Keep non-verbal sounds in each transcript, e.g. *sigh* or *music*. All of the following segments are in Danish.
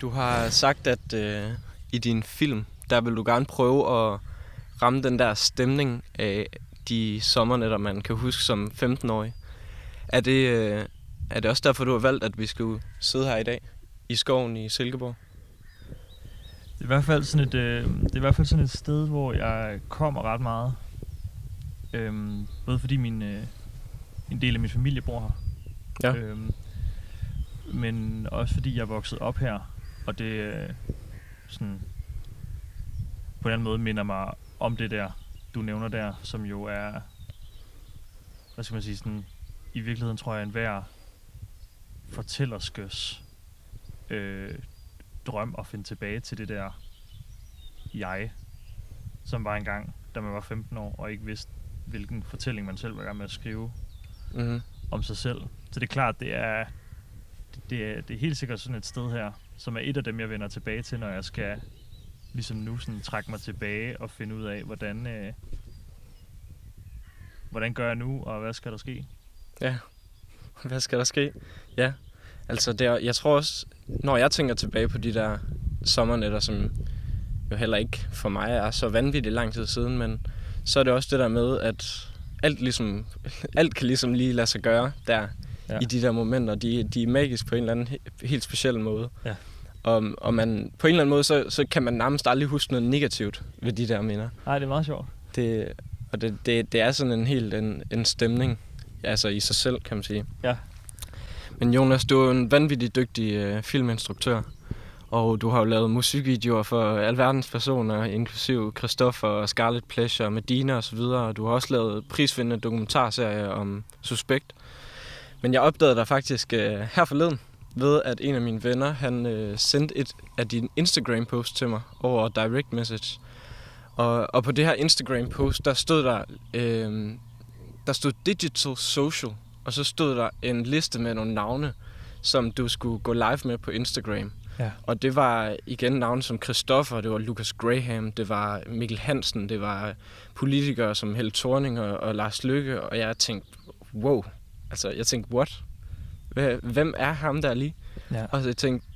Du har sagt, at øh, i din film, der vil du gerne prøve at ramme den der stemning af de sommernetter, man kan huske som 15-årig. Er det, øh, er det også derfor, du har valgt, at vi skal sidde her i dag i skoven i Silkeborg? Det er i hvert fald sådan et, øh, det er i hvert fald sådan et sted, hvor jeg kommer ret meget. Øhm, både fordi min, øh, en del af min familie bor her. Ja. Øhm, men også fordi jeg er vokset op her, og det øh, sådan på en anden måde minder mig om det der, du nævner der, som jo er, hvad skal man sige, sådan, i virkeligheden tror jeg, en hver fortællerskøs øh, drøm at finde tilbage til det der jeg, som var engang, da man var 15 år, og ikke vidste, hvilken fortælling man selv var i gang med at skrive Mm-hmm. om sig selv. Så det er klart, det er, det, det er, det er helt sikkert sådan et sted her, som er et af dem, jeg vender tilbage til, når jeg skal ligesom nu sådan trække mig tilbage og finde ud af, hvordan, øh, hvordan gør jeg nu, og hvad skal der ske? Ja. *laughs* Hvad skal der ske? Ja. Altså, det er, jeg tror også, når jeg tænker tilbage på de der sommernetter, som jo heller ikke for mig er så vanvittigt lang tid siden, men så er det også det der med, at alt, ligesom, *laughs* alt kan ligesom lige lade sig gøre der Ja. i de der momenter. De, de er magiske på en eller anden he- helt speciel måde. Ja. Og, og man, på en eller anden måde, så, så kan man nærmest aldrig huske noget negativt ved de der minder. Nej, det er meget sjovt. Det, og det, det, det er sådan en helt en, en stemning, altså i sig selv, kan man sige. Ja. Men Jonas, du er jo en vanvittig dygtig øh, filminstruktør, og du har jo lavet musikvideoer for alverdens personer, inklusive Christoffer og Scarlet Pleasure, Medina og så videre, og du har også lavet prisvindende dokumentarserier om Suspekt. Men jeg opdagede dig faktisk øh, her forleden, ved at en af mine venner, han øh, sendte et af dine Instagram-posts til mig over direct message. Og, og på det her Instagram-post, der stod der, øh, der stod Digital Social, og så stod der en liste med nogle navne, som du skulle gå live med på Instagram. Ja. Og det var igen navne som Christoffer, det var Lucas Graham, det var Mikkel Hansen, det var politikere som Helle Thorning og, og Lars Lykke, og jeg tænkte, wow, altså jeg tænkte, what? Hvem er ham der lige? Ja. Og så tænkte,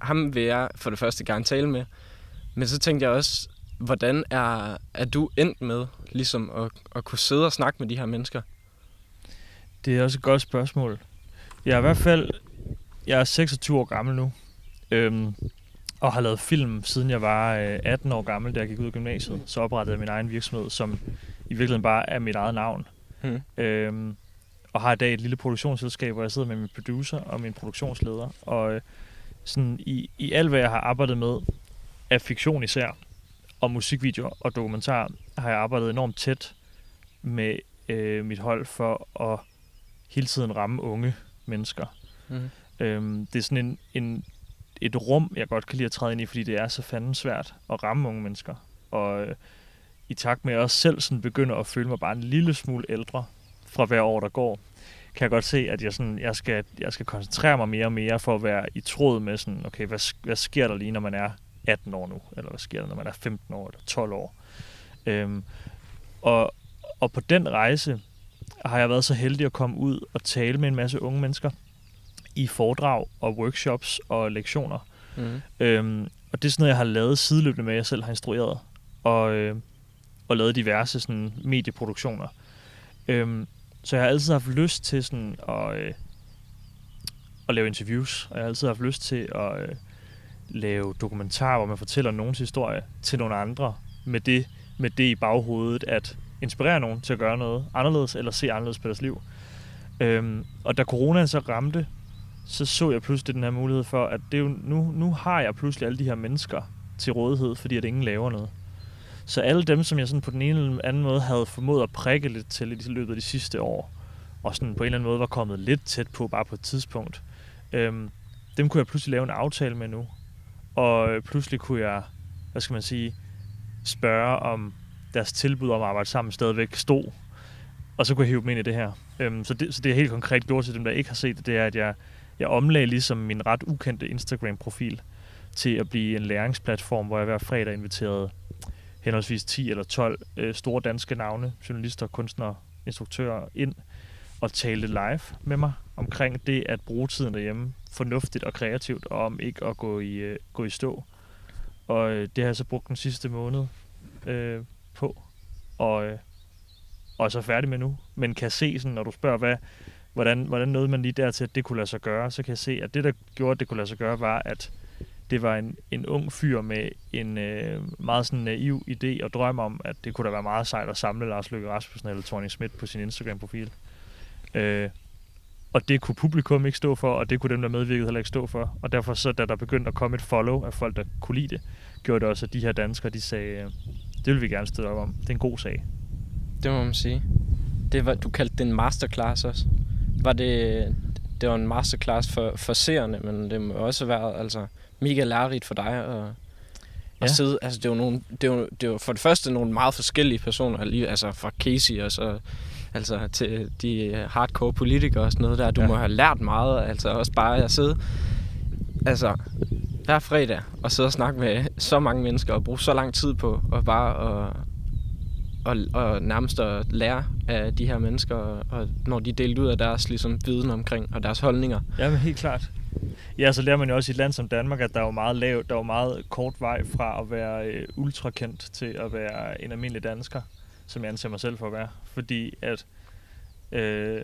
ham vil jeg for det første gerne tale med. Men så tænkte jeg også, hvordan er, er du endt med ligesom at, at kunne sidde og snakke med de her mennesker? Det er også et godt spørgsmål. Jeg er i hvert fald, jeg er 26 år gammel nu, øhm, og har lavet film, siden jeg var øh, 18 år gammel, da jeg gik ud af gymnasiet. Så oprettede jeg min egen virksomhed, som i virkeligheden bare er mit eget navn. Hmm. Øhm, og har i dag et lille produktionsselskab, hvor jeg sidder med min producer og min produktionsleder. Og øh, sådan i, i alt, hvad jeg har arbejdet med, af fiktion især, og musikvideoer og dokumentar, har jeg arbejdet enormt tæt med øh, mit hold for at hele tiden ramme unge mennesker. Mm. Øhm, det er sådan en, en, et rum, jeg godt kan lide at træde ind i, fordi det er så fanden svært at ramme unge mennesker. Og øh, i takt med, at jeg også selv sådan begynder at føle mig bare en lille smule ældre fra hver år, der går, kan jeg godt se, at jeg, sådan, jeg, skal, jeg skal koncentrere mig mere og mere for at være i tråd med sådan, okay, hvad, hvad sker der lige, når man er 18 år nu? Eller hvad sker der, når man er 15 år eller 12 år? Øhm, og, og på den rejse har jeg været så heldig at komme ud og tale med en masse unge mennesker i foredrag og workshops og lektioner. Mm. Øhm, og det er sådan noget, jeg har lavet sideløbende med, at jeg selv har instrueret. Og, øh, og lavet diverse sådan, medieproduktioner. Øhm, så jeg har altid haft lyst til sådan at, øh, at lave interviews. Og jeg har altid haft lyst til at øh, lave dokumentarer, hvor man fortæller nogens historie til nogle andre. Med det, med det i baghovedet, at inspirere nogen til at gøre noget anderledes, eller se anderledes på deres liv. Øhm, og da coronaen så ramte, så så jeg pludselig den her mulighed for, at det jo, nu, nu har jeg pludselig alle de her mennesker til rådighed, fordi at ingen laver noget. Så alle dem, som jeg sådan på den ene eller anden måde havde formået at prikke lidt til i løbet af de sidste år, og sådan på en eller anden måde var kommet lidt tæt på bare på et tidspunkt, øhm, dem kunne jeg pludselig lave en aftale med nu. Og øh, pludselig kunne jeg, hvad skal man sige, spørge om deres tilbud om at arbejde sammen stadigvæk stod. Og så kunne jeg hive dem ind i det her. Øhm, så, det, så det jeg helt konkret gjorde til dem, der ikke har set det, det er, at jeg, jeg omlagde ligesom min ret ukendte Instagram-profil til at blive en læringsplatform, hvor jeg hver fredag inviterede henholdsvis 10 eller 12 øh, store danske navne, journalister, kunstnere, instruktører ind og talte live med mig omkring det at bruge tiden derhjemme fornuftigt og kreativt, og om ikke at gå i, øh, gå i stå. Og øh, det har jeg så brugt den sidste måned øh, på, og, øh, og er så færdig med nu. Men kan se, sådan, når du spørger, hvad, hvordan, hvordan nåede man lige dertil, at det kunne lade sig gøre, så kan jeg se, at det, der gjorde, at det kunne lade sig gøre, var, at det var en, en ung fyr med en øh, meget sådan naiv idé og drøm om, at det kunne da være meget sejt at samle Lars Løkke Rasmussen eller Tony Schmidt på sin Instagram-profil. Øh, og det kunne publikum ikke stå for, og det kunne dem, der medvirkede, heller ikke stå for. Og derfor så, da der begyndte at komme et follow af folk, der kunne lide det, gjorde det også, at de her danskere, de sagde, øh, det vil vi gerne støtte op om. Det er en god sag. Det må man sige. Det var, du kaldte det en masterclass også. Var det, det var en masterclass for, for seerne, men det må også være altså, mega lærerigt for dig at, Ja. at sidde. Altså, det jo nogle, det jo, det jo for det første nogle meget forskellige personer, lige, altså fra Casey og så altså til de hardcore politikere og sådan noget der. Du Ja. ja. må have lært meget, altså også bare at sidde altså hver fredag og sidde og snakke med så mange mennesker og bruge så lang tid på og bare at og, og nærmest at lære af de her mennesker, og, og når de delte ud af deres ligesom, viden omkring og deres holdninger. Ja, men helt klart. Ja, så lærer man jo også i et land som Danmark, at der er jo meget lavt, der er jo meget kort vej fra at være øh, ultrakendt til at være en almindelig dansker, som jeg anser mig selv for at være. Fordi at, øh,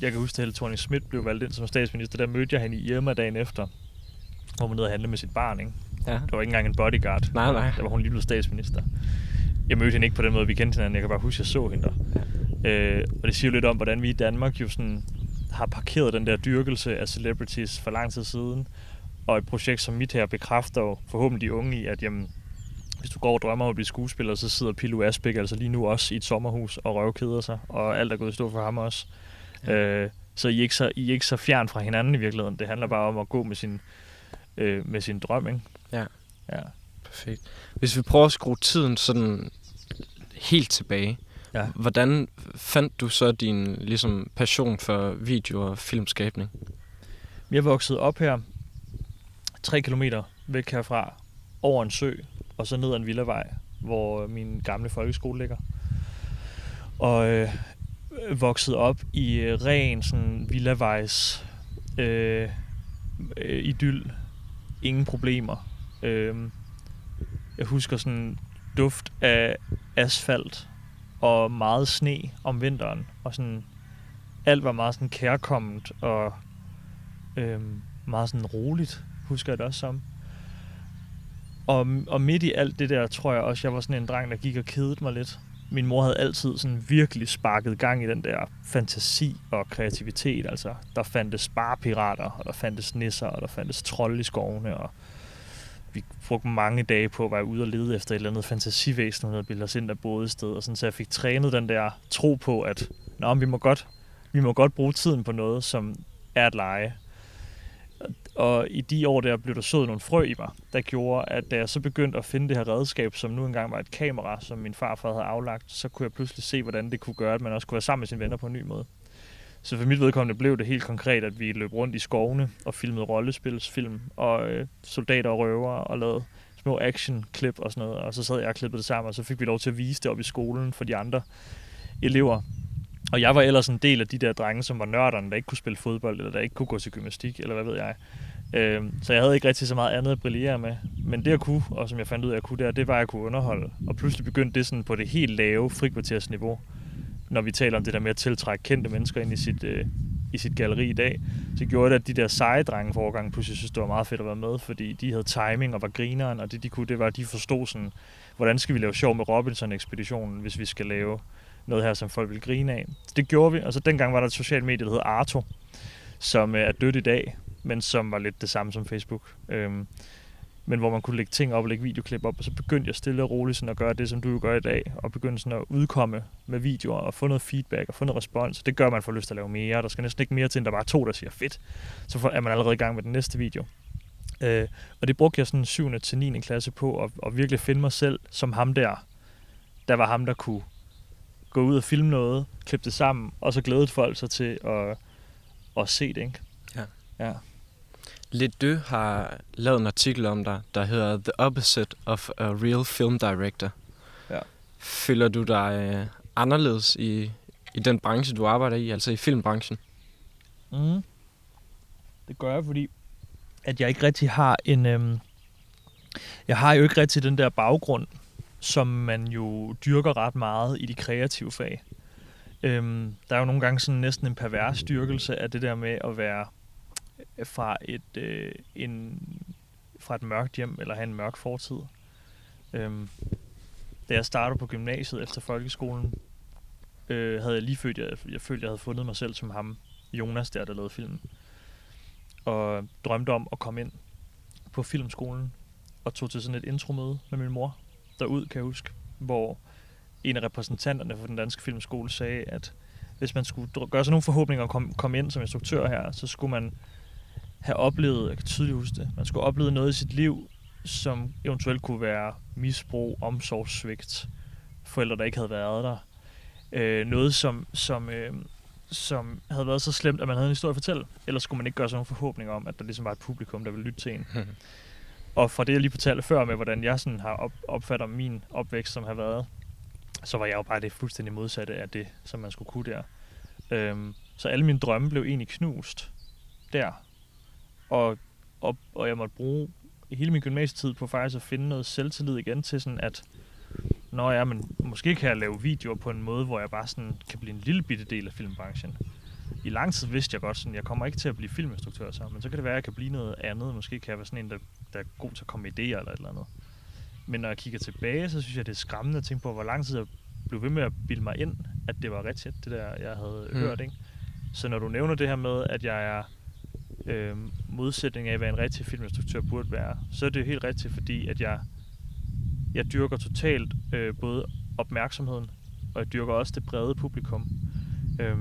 jeg kan huske, at Helle Thorning Schmidt blev valgt ind som statsminister, der mødte jeg hende i Irma dagen efter, hvor hun nede og handle med sit barn, ikke? Ja. Det var ikke engang en bodyguard. Nej, nej. Der var hun lige blevet statsminister. Jeg mødte hende ikke på den måde, vi kendte hinanden. Jeg kan bare huske, at jeg så hende der. Øh, og det siger jo lidt om, hvordan vi i Danmark jo sådan har parkeret den der dyrkelse af celebrities for lang tid siden. Og et projekt som mit her bekræfter jo forhåbentlig de unge i, at jamen, hvis du går og drømmer om at blive skuespiller, så sidder Pilo Asbæk altså lige nu også i et sommerhus og røvkeder sig, og alt er gået i stå for ham også. Ja. Øh, så I er, ikke så I er ikke så fjern fra hinanden i virkeligheden. Det handler bare om at gå med sin, øh, med sin drøm, ikke? Ja. Ja. Perfekt. Hvis vi prøver at skrue tiden sådan helt tilbage, Ja. hvordan fandt du så din ligesom, passion for video- og filmskabning? Jeg voksede op her, 3 kilometer væk herfra, over en sø, og så ned ad en villavej, hvor min gamle folkeskole ligger. Og øh, voksede op i øh, ren sådan villavejs øh, øh, idyll. Ingen problemer. Øh, jeg husker sådan duft af asfalt og meget sne om vinteren. Og sådan, alt var meget sådan kærkomment og øhm, meget sådan roligt, husker jeg det også som. Og, og midt i alt det der, tror jeg også, jeg var sådan en dreng, der gik og kedede mig lidt. Min mor havde altid sådan virkelig sparket gang i den der fantasi og kreativitet. Altså, der fandtes sparepirater, og der fandtes nisser, og der fandtes trolde i skovene, og vi brugte mange dage på at være ude og lede efter et eller andet fantasivæsen, hun havde bildet os ind, der boede et sted. Og sådan, så jeg fik trænet den der tro på, at Nå, vi, må godt, vi må godt bruge tiden på noget, som er at leje. Og i de år der blev der sået nogle frø i mig, der gjorde, at da jeg så begyndte at finde det her redskab, som nu engang var et kamera, som min farfar havde aflagt, så kunne jeg pludselig se, hvordan det kunne gøre, at man også kunne være sammen med sine venner på en ny måde. Så for mit vedkommende blev det helt konkret, at vi løb rundt i skovene og filmede rollespilsfilm og øh, soldater og røver og lavede små action-klip og sådan noget. Og så sad jeg og klippede det sammen, og så fik vi lov til at vise det op i skolen for de andre elever. Og jeg var ellers en del af de der drenge, som var nørderne, der ikke kunne spille fodbold, eller der ikke kunne gå til gymnastik, eller hvad ved jeg. Øh, så jeg havde ikke rigtig så meget andet at brillere med. Men det jeg kunne, og som jeg fandt ud af, at jeg kunne der, det var, at jeg kunne underholde. Og pludselig begyndte det sådan på det helt lave frikvartersniveau når vi taler om det der med at tiltrække kendte mennesker ind i sit, øh, i sit galleri i dag, så gjorde det, at de der seje drenge for årgangen pludselig synes, det var meget fedt at være med, fordi de havde timing og var grineren, og det de kunne, det var, at de forstod sådan, hvordan skal vi lave sjov med Robinson-ekspeditionen, hvis vi skal lave noget her, som folk vil grine af. Så det gjorde vi, og så dengang var der et socialt medie, der hed Arto, som øh, er dødt i dag, men som var lidt det samme som Facebook. Øhm, men hvor man kunne lægge ting op og lægge videoklip op, og så begyndte jeg stille og roligt sådan at gøre det, som du gør i dag, og begyndte sådan at udkomme med videoer og få noget feedback og få noget respons. Det gør, at man får lyst til at lave mere. Der skal næsten ikke mere til, end der bare er to, der siger fedt. Så er man allerede i gang med den næste video. Øh, og det brugte jeg sådan 7. til 9. klasse på, at, at virkelig finde mig selv som ham der. Der var ham, der kunne gå ud og filme noget, klippe det sammen, og så glædede folk sig til at, at se det, ikke? Ja. Ja. Lidt Dø har lavet en artikel om dig, der hedder The Opposite of a Real Film Director. Ja. Føler du dig øh, anderledes i, i den branche, du arbejder i, altså i filmbranchen? Mm. Det gør jeg, fordi at jeg ikke rigtig har en... Øhm, jeg har jo ikke rigtig den der baggrund, som man jo dyrker ret meget i de kreative fag. Øhm, der er jo nogle gange sådan næsten en pervers styrkelse af det der med at være fra et, øh, en, fra et mørkt hjem, eller have en mørk fortid. Øhm, da jeg startede på gymnasiet efter folkeskolen, øh, havde jeg lige følt, jeg, jeg følte, jeg havde fundet mig selv som ham, Jonas, der der lavede filmen. Og drømte om at komme ind på filmskolen, og tog til sådan et intromøde med min mor derud, kan jeg huske, hvor en af repræsentanterne for den danske filmskole sagde, at hvis man skulle gøre sig nogle forhåbninger at komme, komme ind som instruktør her, så skulle man have oplevet, jeg kan tydeligt huske det, man skulle opleve noget i sit liv, som eventuelt kunne være misbrug, omsorgssvigt, forældre, der ikke havde været der. Øh, noget, som, som, øh, som havde været så slemt, at man havde en historie at fortælle. Ellers skulle man ikke gøre sig nogle forhåbninger om, at der ligesom var et publikum, der ville lytte til en. *laughs* og fra det, jeg lige fortalte før med, hvordan jeg sådan har op, opfatter min opvækst, som har været, så var jeg jo bare det fuldstændig modsatte af det, som man skulle kunne der. Øhm, så alle mine drømme blev egentlig knust der. Og, og, og jeg måtte bruge hele min gymnasietid på faktisk at finde noget selvtillid igen til sådan, at når jeg, men måske kan jeg lave videoer på en måde, hvor jeg bare sådan kan blive en lille bitte del af filmbranchen. I lang tid vidste jeg godt, sådan, jeg kommer ikke til at blive filminstruktør så, men så kan det være, at jeg kan blive noget andet. Måske kan jeg være sådan en, der, der er god til at komme med idéer eller et eller andet. Men når jeg kigger tilbage, så synes jeg, det er skræmmende at tænke på, hvor lang tid jeg blev ved med at bilde mig ind, at det var rigtigt, det der, jeg havde mm. hørt. Ikke? Så når du nævner det her med, at jeg er øh, modsætning af, hvad en rigtig filminstruktør burde være, så er det helt rigtigt, fordi at jeg, jeg dyrker totalt øh, både opmærksomheden, og jeg dyrker også det brede publikum. Øh,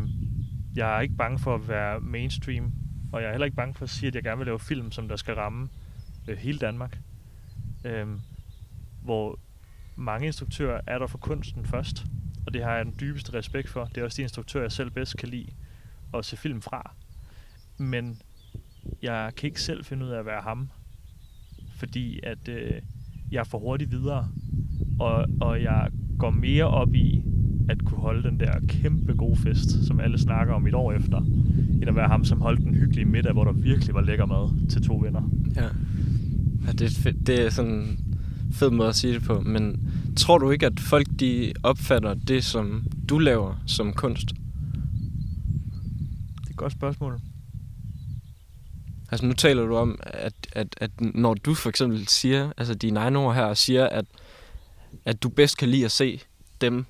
jeg er ikke bange for at være mainstream, og jeg er heller ikke bange for at sige, at jeg gerne vil lave film, som der skal ramme øh, hele Danmark. Øh, hvor mange instruktører er der for kunsten først, og det har jeg den dybeste respekt for. Det er også de instruktører, jeg selv bedst kan lide at se film fra. Men jeg kan ikke selv finde ud af at være ham, fordi at øh, jeg er for hurtigt videre, og, og jeg går mere op i at kunne holde den der kæmpe gode fest, som alle snakker om et år efter, end at være ham, som holdt den hyggelige middag, hvor der virkelig var lækker mad til to venner. Ja, ja det, er fedt. det er sådan en fed måde at sige det på, men tror du ikke, at folk de opfatter det, som du laver, som kunst? Det er et godt spørgsmål. Altså nu taler du om, at, at, at når du for eksempel siger, altså dine egne ord her, siger, at, at du bedst kan lide at se dem,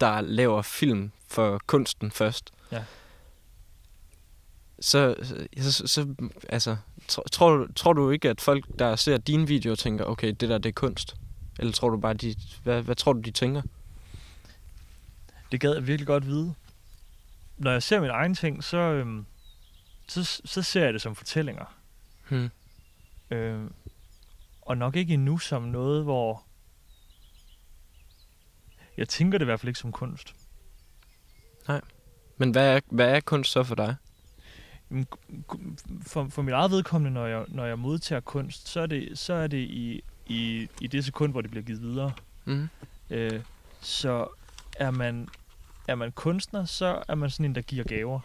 der laver film for kunsten først. Ja. Så, så, så altså, tro, tror, du, tror du ikke, at folk, der ser dine videoer, tænker, okay, det der, det er kunst? Eller tror du bare, de, hvad, hvad tror du, de tænker? Det gad jeg virkelig godt vide. Når jeg ser min egen ting, så, øhm, så, så ser jeg det som fortællinger. Hmm. Øhm, og nok ikke endnu som noget, hvor... Jeg tænker det i hvert fald ikke som kunst. Nej. Men hvad er, hvad er kunst så for dig? For, for mit eget vedkommende, når jeg, når jeg modtager kunst, så er det, så er det i, i, i det sekund, hvor det bliver givet videre. Mm. Øh, så er man, er man kunstner, så er man sådan en, der giver gaver.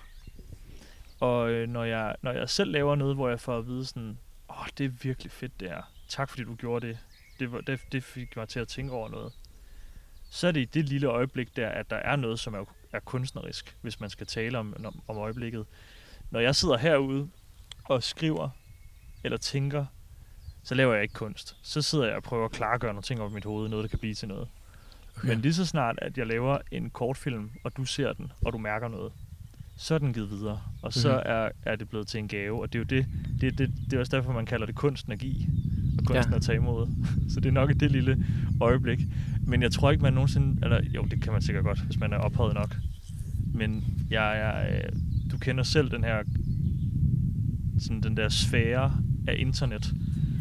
Og øh, når, jeg, når jeg selv laver noget, hvor jeg får at vide sådan, åh, oh, det er virkelig fedt det her. Tak fordi du gjorde det. Det, var, det, det fik mig til at tænke over noget. Så er det i det lille øjeblik der, at der er noget, som er, er kunstnerisk, hvis man skal tale om, om, om øjeblikket. Når jeg sidder herude og skriver eller tænker, så laver jeg ikke kunst. Så sidder jeg og prøver at klargøre nogle ting op i mit hoved, noget der kan blive til noget. Okay. Men lige så snart, at jeg laver en kortfilm, og du ser den, og du mærker noget, så er den givet videre. Og så mm-hmm. er, er det blevet til en gave. Og det er jo det, det, det, det er også derfor, man kalder det kunsten at give, og kunsten ja. at tage imod. *laughs* så det er nok det lille øjeblik. Men jeg tror ikke, man nogensinde... Eller, jo, det kan man sikkert godt, hvis man er ophavet nok. Men jeg er... Øh, du kender selv den her... Sådan den der sfære af internet.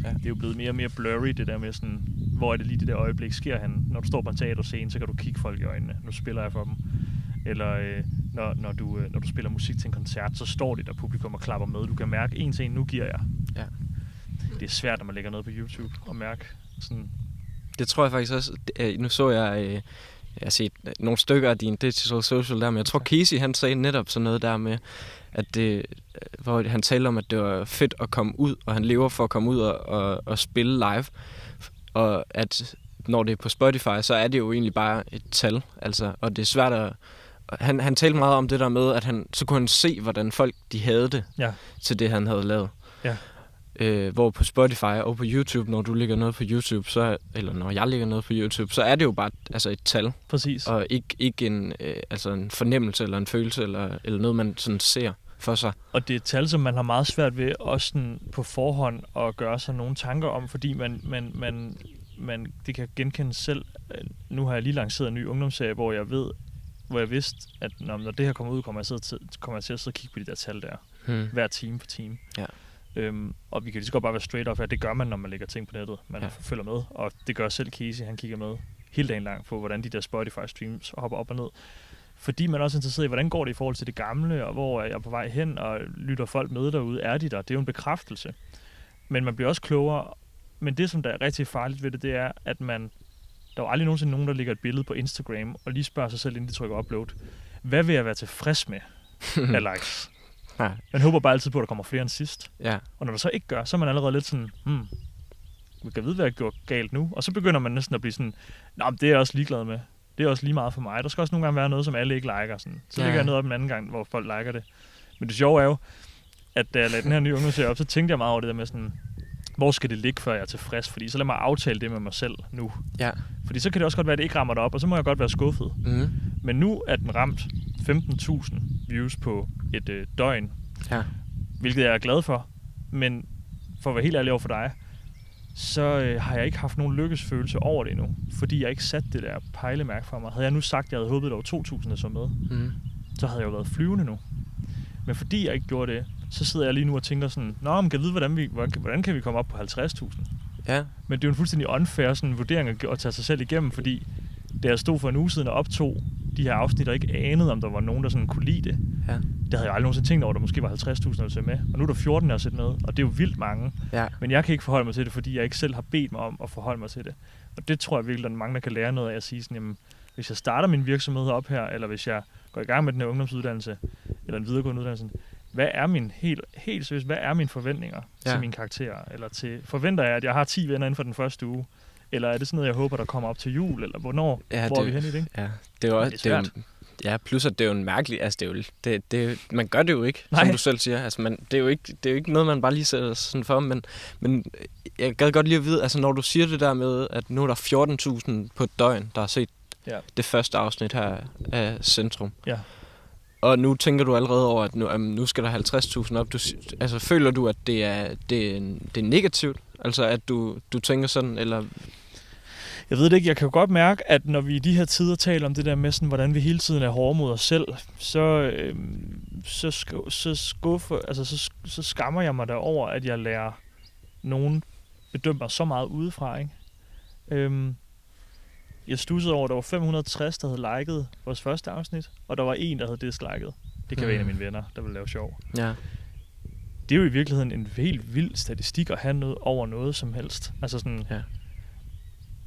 Ja. Det er jo blevet mere og mere blurry, det der med sådan... Hvor er det lige det der øjeblik sker han? Når du står på en teaterscene, så kan du kigge folk i øjnene. Nu spiller jeg for dem. Eller øh, når, når, du, øh, når du spiller musik til en koncert, så står det der publikum og klapper med. Du kan mærke en til en, nu giver jeg. Ja. Det er svært, når man lægger noget på YouTube og mærke sådan... Det tror jeg faktisk også. Nu så jeg... Øh, jeg har set nogle stykker af din Digital Social der, men jeg tror Casey han sagde netop sådan noget der med, at det, hvor han taler om, at det var fedt at komme ud, og han lever for at komme ud og, og, og spille live. Og at når det er på Spotify, så er det jo egentlig bare et tal. Altså, og det er svært at... Han, han talte meget om det der med, at han, så kunne han se, hvordan folk de havde det Ja. til det, han havde lavet. Ja. Øh, hvor på Spotify og på YouTube, når du lægger noget på YouTube, så, eller når jeg lægger noget på YouTube, så er det jo bare altså et tal, Præcis. og ikke, ikke en, øh, altså en fornemmelse eller en følelse, eller, eller noget, man sådan ser for sig. Og det er et tal, som man har meget svært ved også sådan på forhånd at gøre sig nogle tanker om, fordi man, man, man, man det kan genkende selv. Øh, Nu har jeg lige lanceret en ny ungdomsserie, hvor jeg ved, hvor jeg vidste, at når, når det her kommer ud, kommer jeg, sidde til, kommer jeg til at sidde og kigge på de der tal der, Hmm. hver time for time. Ja. Øhm, og vi kan lige så godt bare være straight up, at det gør man, når man lægger ting på nettet. Man Ja. ja. følger med, og det gør selv Casey, han kigger med hele dagen lang på, hvordan de der Spotify-streams hopper op og ned. Fordi man er også interesseret i, hvordan går det i forhold til det gamle, og hvor er jeg på vej hen, og lytter folk med derude, er de der? Det er jo en bekræftelse. Men man bliver også klogere. Men det, som der er rigtig farligt ved det, det er, at man... Der er jo aldrig nogensinde nogen, der lægger et billede på Instagram, og lige spørger sig selv, inden de trykker upload. Hvad vil jeg være tilfreds med *laughs* af likes? Ja. Man håber bare altid på, at der kommer flere end sidst. ja. Og når der så ikke gør, så er man allerede lidt sådan, hmm, vi kan vide, hvad jeg gjort galt nu. Og så begynder man næsten at blive sådan, men det er jeg også ligeglad med. Det er også lige meget for mig. Der skal også nogle gange være noget, som alle ikke liker. Sådan. Så Ja. lægger jeg noget op en anden gang, hvor folk liker det. Men det sjove er jo, at da jeg lagde den her nye ungdomsserie op, så tænkte jeg meget over det der med sådan, hvor skal det ligge, før jeg er tilfreds? Fordi så lad mig aftale det med mig selv nu. Ja. Fordi så kan det også godt være, at det ikke rammer dig op, og så må jeg godt være skuffet. Mm. Men nu er den ramt 15.000 views på et øh, døgn, Ja. hvilket jeg er glad for. Men for at være helt ærlig over for dig, så øh, har jeg ikke haft nogen lykkesfølelse over det endnu, fordi jeg ikke sat det der pejlemærke for mig. Havde jeg nu sagt, at jeg havde håbet, at der var 2.000, der så med, Mm. så havde jeg jo været flyvende nu. Men fordi jeg ikke gjorde det, så sidder jeg lige nu og tænker sådan, Nå, men kan jeg vide, hvordan, vi, hvordan, kan vi komme op på 50.000? Ja. Men det er jo en fuldstændig unfair sådan, vurdering at, at tage sig selv igennem, fordi da jeg stod for en uge siden og optog de her afsnit, og ikke anede, om der var nogen, der sådan kunne lide det, Ja. det havde jeg aldrig nogensinde tænkt over, at der måske var 50.000, der ville med. Og nu er der 14, der har set med, og det er jo vildt mange. Ja. Men jeg kan ikke forholde mig til det, fordi jeg ikke selv har bedt mig om at forholde mig til det. Og det tror jeg virkelig, at der er mange, der kan lære noget af at sige sådan, jamen, hvis jeg starter min virksomhed op her, eller hvis jeg går i gang med den her ungdomsuddannelse, eller en videregående uddannelse, hvad er min helt, helt seriøst, hvad er mine forventninger ja. Til mine karakterer? Eller til, forventer jeg, at jeg har 10 venner inden for den første uge? Eller er det sådan noget, jeg håber, der kommer op til jul? Eller hvornår? Ja, Hvor er det- vi hen i det? Ikke? Ja, det er også... det er Det er jo, ja, plus at det er jo en mærkelig... Altså, det er jo, det, det, man gør det jo ikke, Nej. som du selv siger. Altså, man, det, er jo ikke, det er jo ikke noget, man bare lige sætter sådan for, men, men jeg gad godt lige at vide, altså når du siger det der med, at nu er der 14.000 på et døgn, der har set Ja. det første afsnit her af Centrum. Ja. Og nu tænker du allerede over, at nu, jamen, nu skal der 50.000 op. Du, altså, føler du, at det er, det er, det er negativt? Altså, at du, du tænker sådan, eller... Jeg ved det ikke, jeg kan jo godt mærke, at når vi i de her tider taler om det der med, sådan, hvordan vi hele tiden er hårde mod os selv, så, øh, så, sk- så, skuffer, altså, så, så skammer jeg mig derover, at jeg lærer nogen bedømme mig så meget udefra. Ikke? Øhm, jeg stussede over, at der var 560, der havde liket vores første afsnit, og der var en, der havde disliket. Det kan mm. være en af Mm. mine venner, der vil lave sjov. Ja. Det er jo i virkeligheden en helt vild statistik at have noget over noget som helst. Altså sådan, Ja.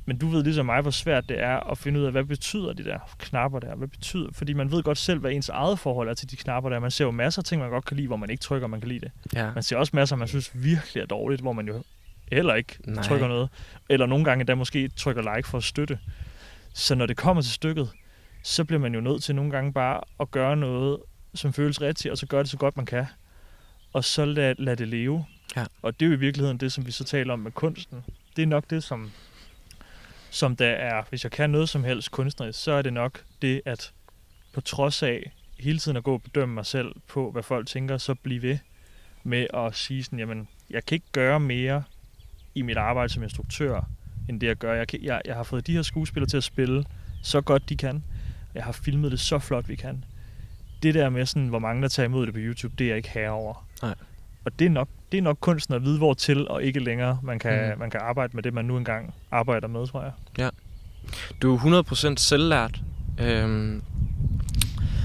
Men du ved ligesom mig, hvor svært det er at finde ud af, hvad betyder de der knapper der? Hvad betyder? Fordi man ved godt selv, hvad ens eget forhold er til de knapper der. Man ser jo masser af ting, man godt kan lide, hvor man ikke trykker, man kan lide det. Ja. Man ser også masser, man synes virkelig er dårligt, hvor man jo heller ikke. Nej. trykker noget. Eller nogle gange der måske trykker like for at støtte. Så når det kommer til stykket, så bliver man jo nødt til nogle gange bare at gøre noget, som føles rigtigt, og så gøre det så godt man kan. Og så lad, lad det leve. Ja. Og det er jo i virkeligheden det, som vi så taler om med kunsten. Det er nok det, som, som der er, hvis jeg kan noget som helst kunstnerisk, så er det nok det, at på trods af hele tiden at gå og bedømme mig selv på, hvad folk tænker, så blive ved med at sige sådan, jamen, jeg kan ikke gøre mere i mit arbejde som instruktør, end det jeg gør. Jeg, kan, jeg, jeg har fået de her skuespillere til at spille så godt de kan. Jeg har filmet det så flot vi kan. Det der med sådan, hvor mange der tager imod det på YouTube, det er jeg ikke herover. Nej. Og det er nok, det er nok kunsten at vide, hvor til og ikke længere man kan, Mm. man kan arbejde med det, man nu engang arbejder med, tror jeg. Du er 100% selvlært. Øhm,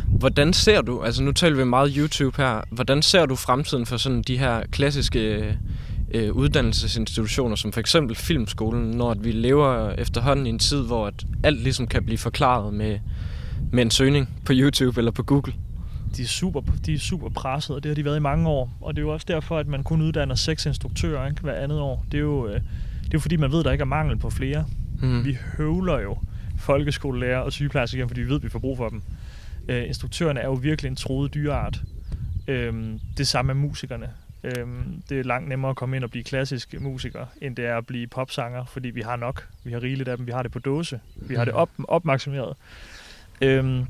hvordan ser du, altså nu taler vi meget YouTube her, hvordan ser du fremtiden for sådan de her klassiske øh, uddannelsesinstitutioner, som for eksempel Filmskolen, når at vi lever efterhånden i en tid, hvor at alt ligesom kan blive forklaret med, med en søgning på YouTube eller på Google? de, er super, de er super presset, og det har de været i mange år. Og det er jo også derfor, at man kun uddanner seks instruktører ikke, hver andet år. Det er jo, øh, det er jo fordi, man ved, at der ikke er mangel på flere. Mm. Vi høvler jo folkeskolelærer og sygeplejersker igen, fordi vi ved, at vi får brug for dem. Øh, instruktørerne er jo virkelig en troet dyreart. Øh, det samme med musikerne. Øh, det er langt nemmere at komme ind og blive klassisk musiker, end det er at blive popsanger, fordi vi har nok. Vi har rigeligt af dem. Vi har det på dåse. Vi har det op, opmaksimeret. Øhm,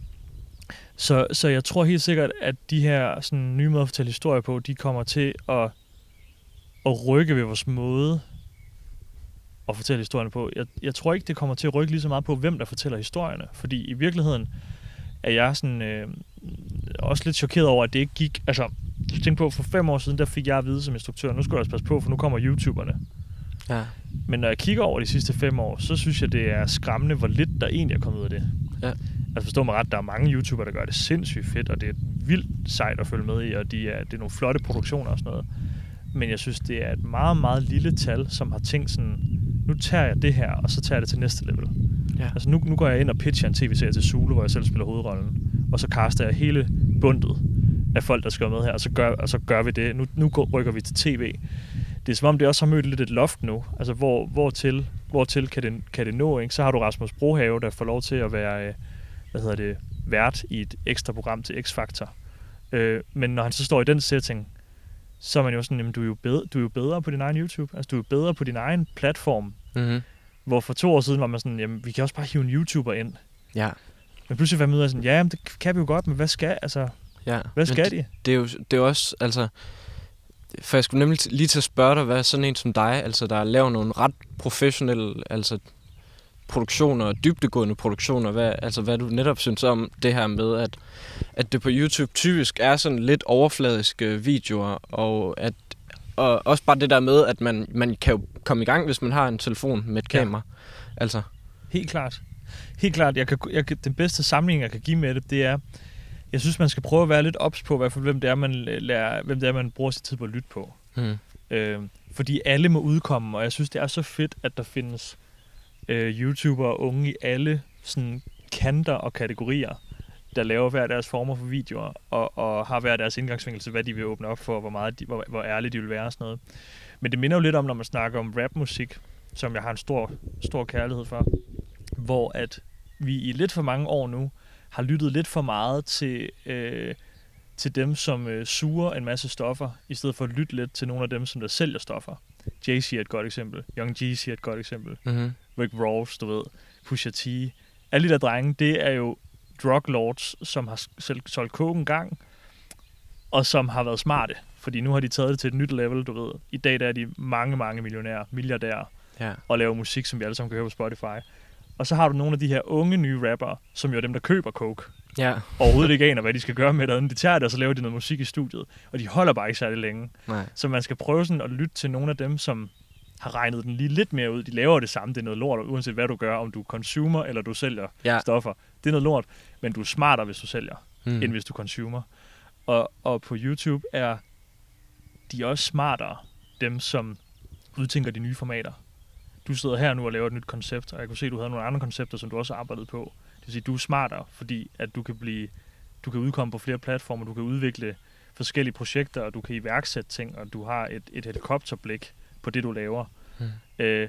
så, så jeg tror helt sikkert, at de her sådan, nye måder at fortælle historier på, de kommer til at, at rykke ved vores måde at fortælle historierne på. Jeg, jeg tror ikke, det kommer til at rykke lige så meget på, hvem der fortæller historierne. Fordi i virkeligheden er jeg sådan, øh, også lidt chokeret over, at det ikke gik... Altså, tænk på, for fem år siden, der fik jeg at vide som instruktør, nu skal jeg også passe på, for nu kommer YouTuberne. Ja. Men når jeg kigger over de sidste fem år, så synes jeg, det er skræmmende, hvor lidt der egentlig er kommet ud af det. Ja. Altså forstå mig ret, der er mange YouTubere, der gør det sindssygt fedt, og det er vildt sejt at følge med i, og de er, det er nogle flotte produktioner og sådan noget. Men jeg synes, det er et meget, meget lille tal, som har tænkt sådan, nu tager jeg det her, og så tager jeg det til næste level. Ja. Altså nu, nu går jeg ind og pitcher en tv-serie til Zulu, hvor jeg selv spiller hovedrollen, og så kaster jeg hele bundet af folk, der skal med her, og så gør, og så gør vi det. Nu, nu går, rykker vi til tv. Det er som om, det også har mødt lidt et loft nu. Altså, hvor, hvor til, hvor til kan, det, kan det nå, ikke? Så har du Rasmus Brohave, der får lov til at være, øh, hvad hedder det, vært i et ekstra program til X-Factor. Øh, men når han så står i den setting, så er man jo sådan, jamen, du er jo, bedre, du er jo bedre på din egen YouTube. Altså, du er jo bedre på din egen platform. Mm-hmm. Hvor for to år siden var man sådan, jamen, vi kan også bare hive en YouTuber ind. Ja. Men pludselig var man ud af sådan, ja, jamen, det kan vi jo godt, men hvad skal, altså, ja. hvad skal Men de? det er jo det er jo også, altså... For jeg skulle nemlig lige til at spørge dig, hvad sådan en som dig, altså der laver nogle ret professionelle, altså produktioner, dybdegående produktioner, hvad, altså hvad du netop synes om det her med, at, at det på YouTube typisk er sådan lidt overfladiske videoer, og at og også bare det der med, at man, man kan jo komme i gang, hvis man har en telefon med et Ja. kamera. Altså, Helt klart. Helt klart. Jeg kan, jeg den bedste sammenligning, jeg kan give med det, det er, jeg synes, man skal prøve at være lidt ops på, hvert fald, hvem det er, man, lærer, hvem det er, man bruger sin tid på at lytte på. hmm. Øh, fordi alle må udkomme, og jeg synes, det er så fedt, at der findes øh, YouTubere og unge i alle sådan, kanter og kategorier, der laver hver deres former for videoer, og, og har hver deres indgangsvinkel til, hvad de vil åbne op for, hvor, meget de, hvor, hvor ærlige de vil være og sådan noget. Men det minder jo lidt om, når man snakker om rapmusik, som jeg har en stor, stor kærlighed for, hvor at vi i lidt for mange år nu har lyttet lidt for meget til, øh, til dem, som øh, suger en masse stoffer, i stedet for at lytte lidt til nogle af dem, som der sælger stoffer. Jay-Z er et godt eksempel. Young Jeezy er et godt eksempel. Mm-hmm. Rick Ross, du ved. Pusha T. Alle de der drenge, det er jo drug lords, som har selv solgt coke en gang, og som har været smarte. Fordi nu har de taget det til et nyt level, du ved. I dag der er de mange, mange millionærer, milliardærer, Ja. og laver musik, som vi alle sammen kan høre på Spotify. Og så har du nogle af de her unge nye rapper, som jo er dem, der køber coke, Ja. overhovedet ikke aner, hvad de skal gøre med det. De tager det, og så laver de noget musik i studiet. Og de holder bare ikke særlig længe. Nej. Så man skal prøve sådan at lytte til nogle af dem, som har regnet den lige lidt mere ud. De laver det samme, det er noget lort, uanset hvad du gør, om du er consumer eller du sælger Ja. stoffer. Det er noget lort, men du er smartere, hvis du sælger, Mm. end hvis du consumer. Og, og på YouTube er de også smartere, dem som udtænker de nye formater. Du sidder her nu og laver et nyt koncept, og jeg kunne se, at du havde nogle andre koncepter, som du også arbejdede på. Det vil sige, at du er smartere, fordi at du kan blive, du kan udkomme på flere platformer, du kan udvikle forskellige projekter, og du kan iværksætte ting, og du har et, et helikopterblik på det, du laver. Mm. Øh,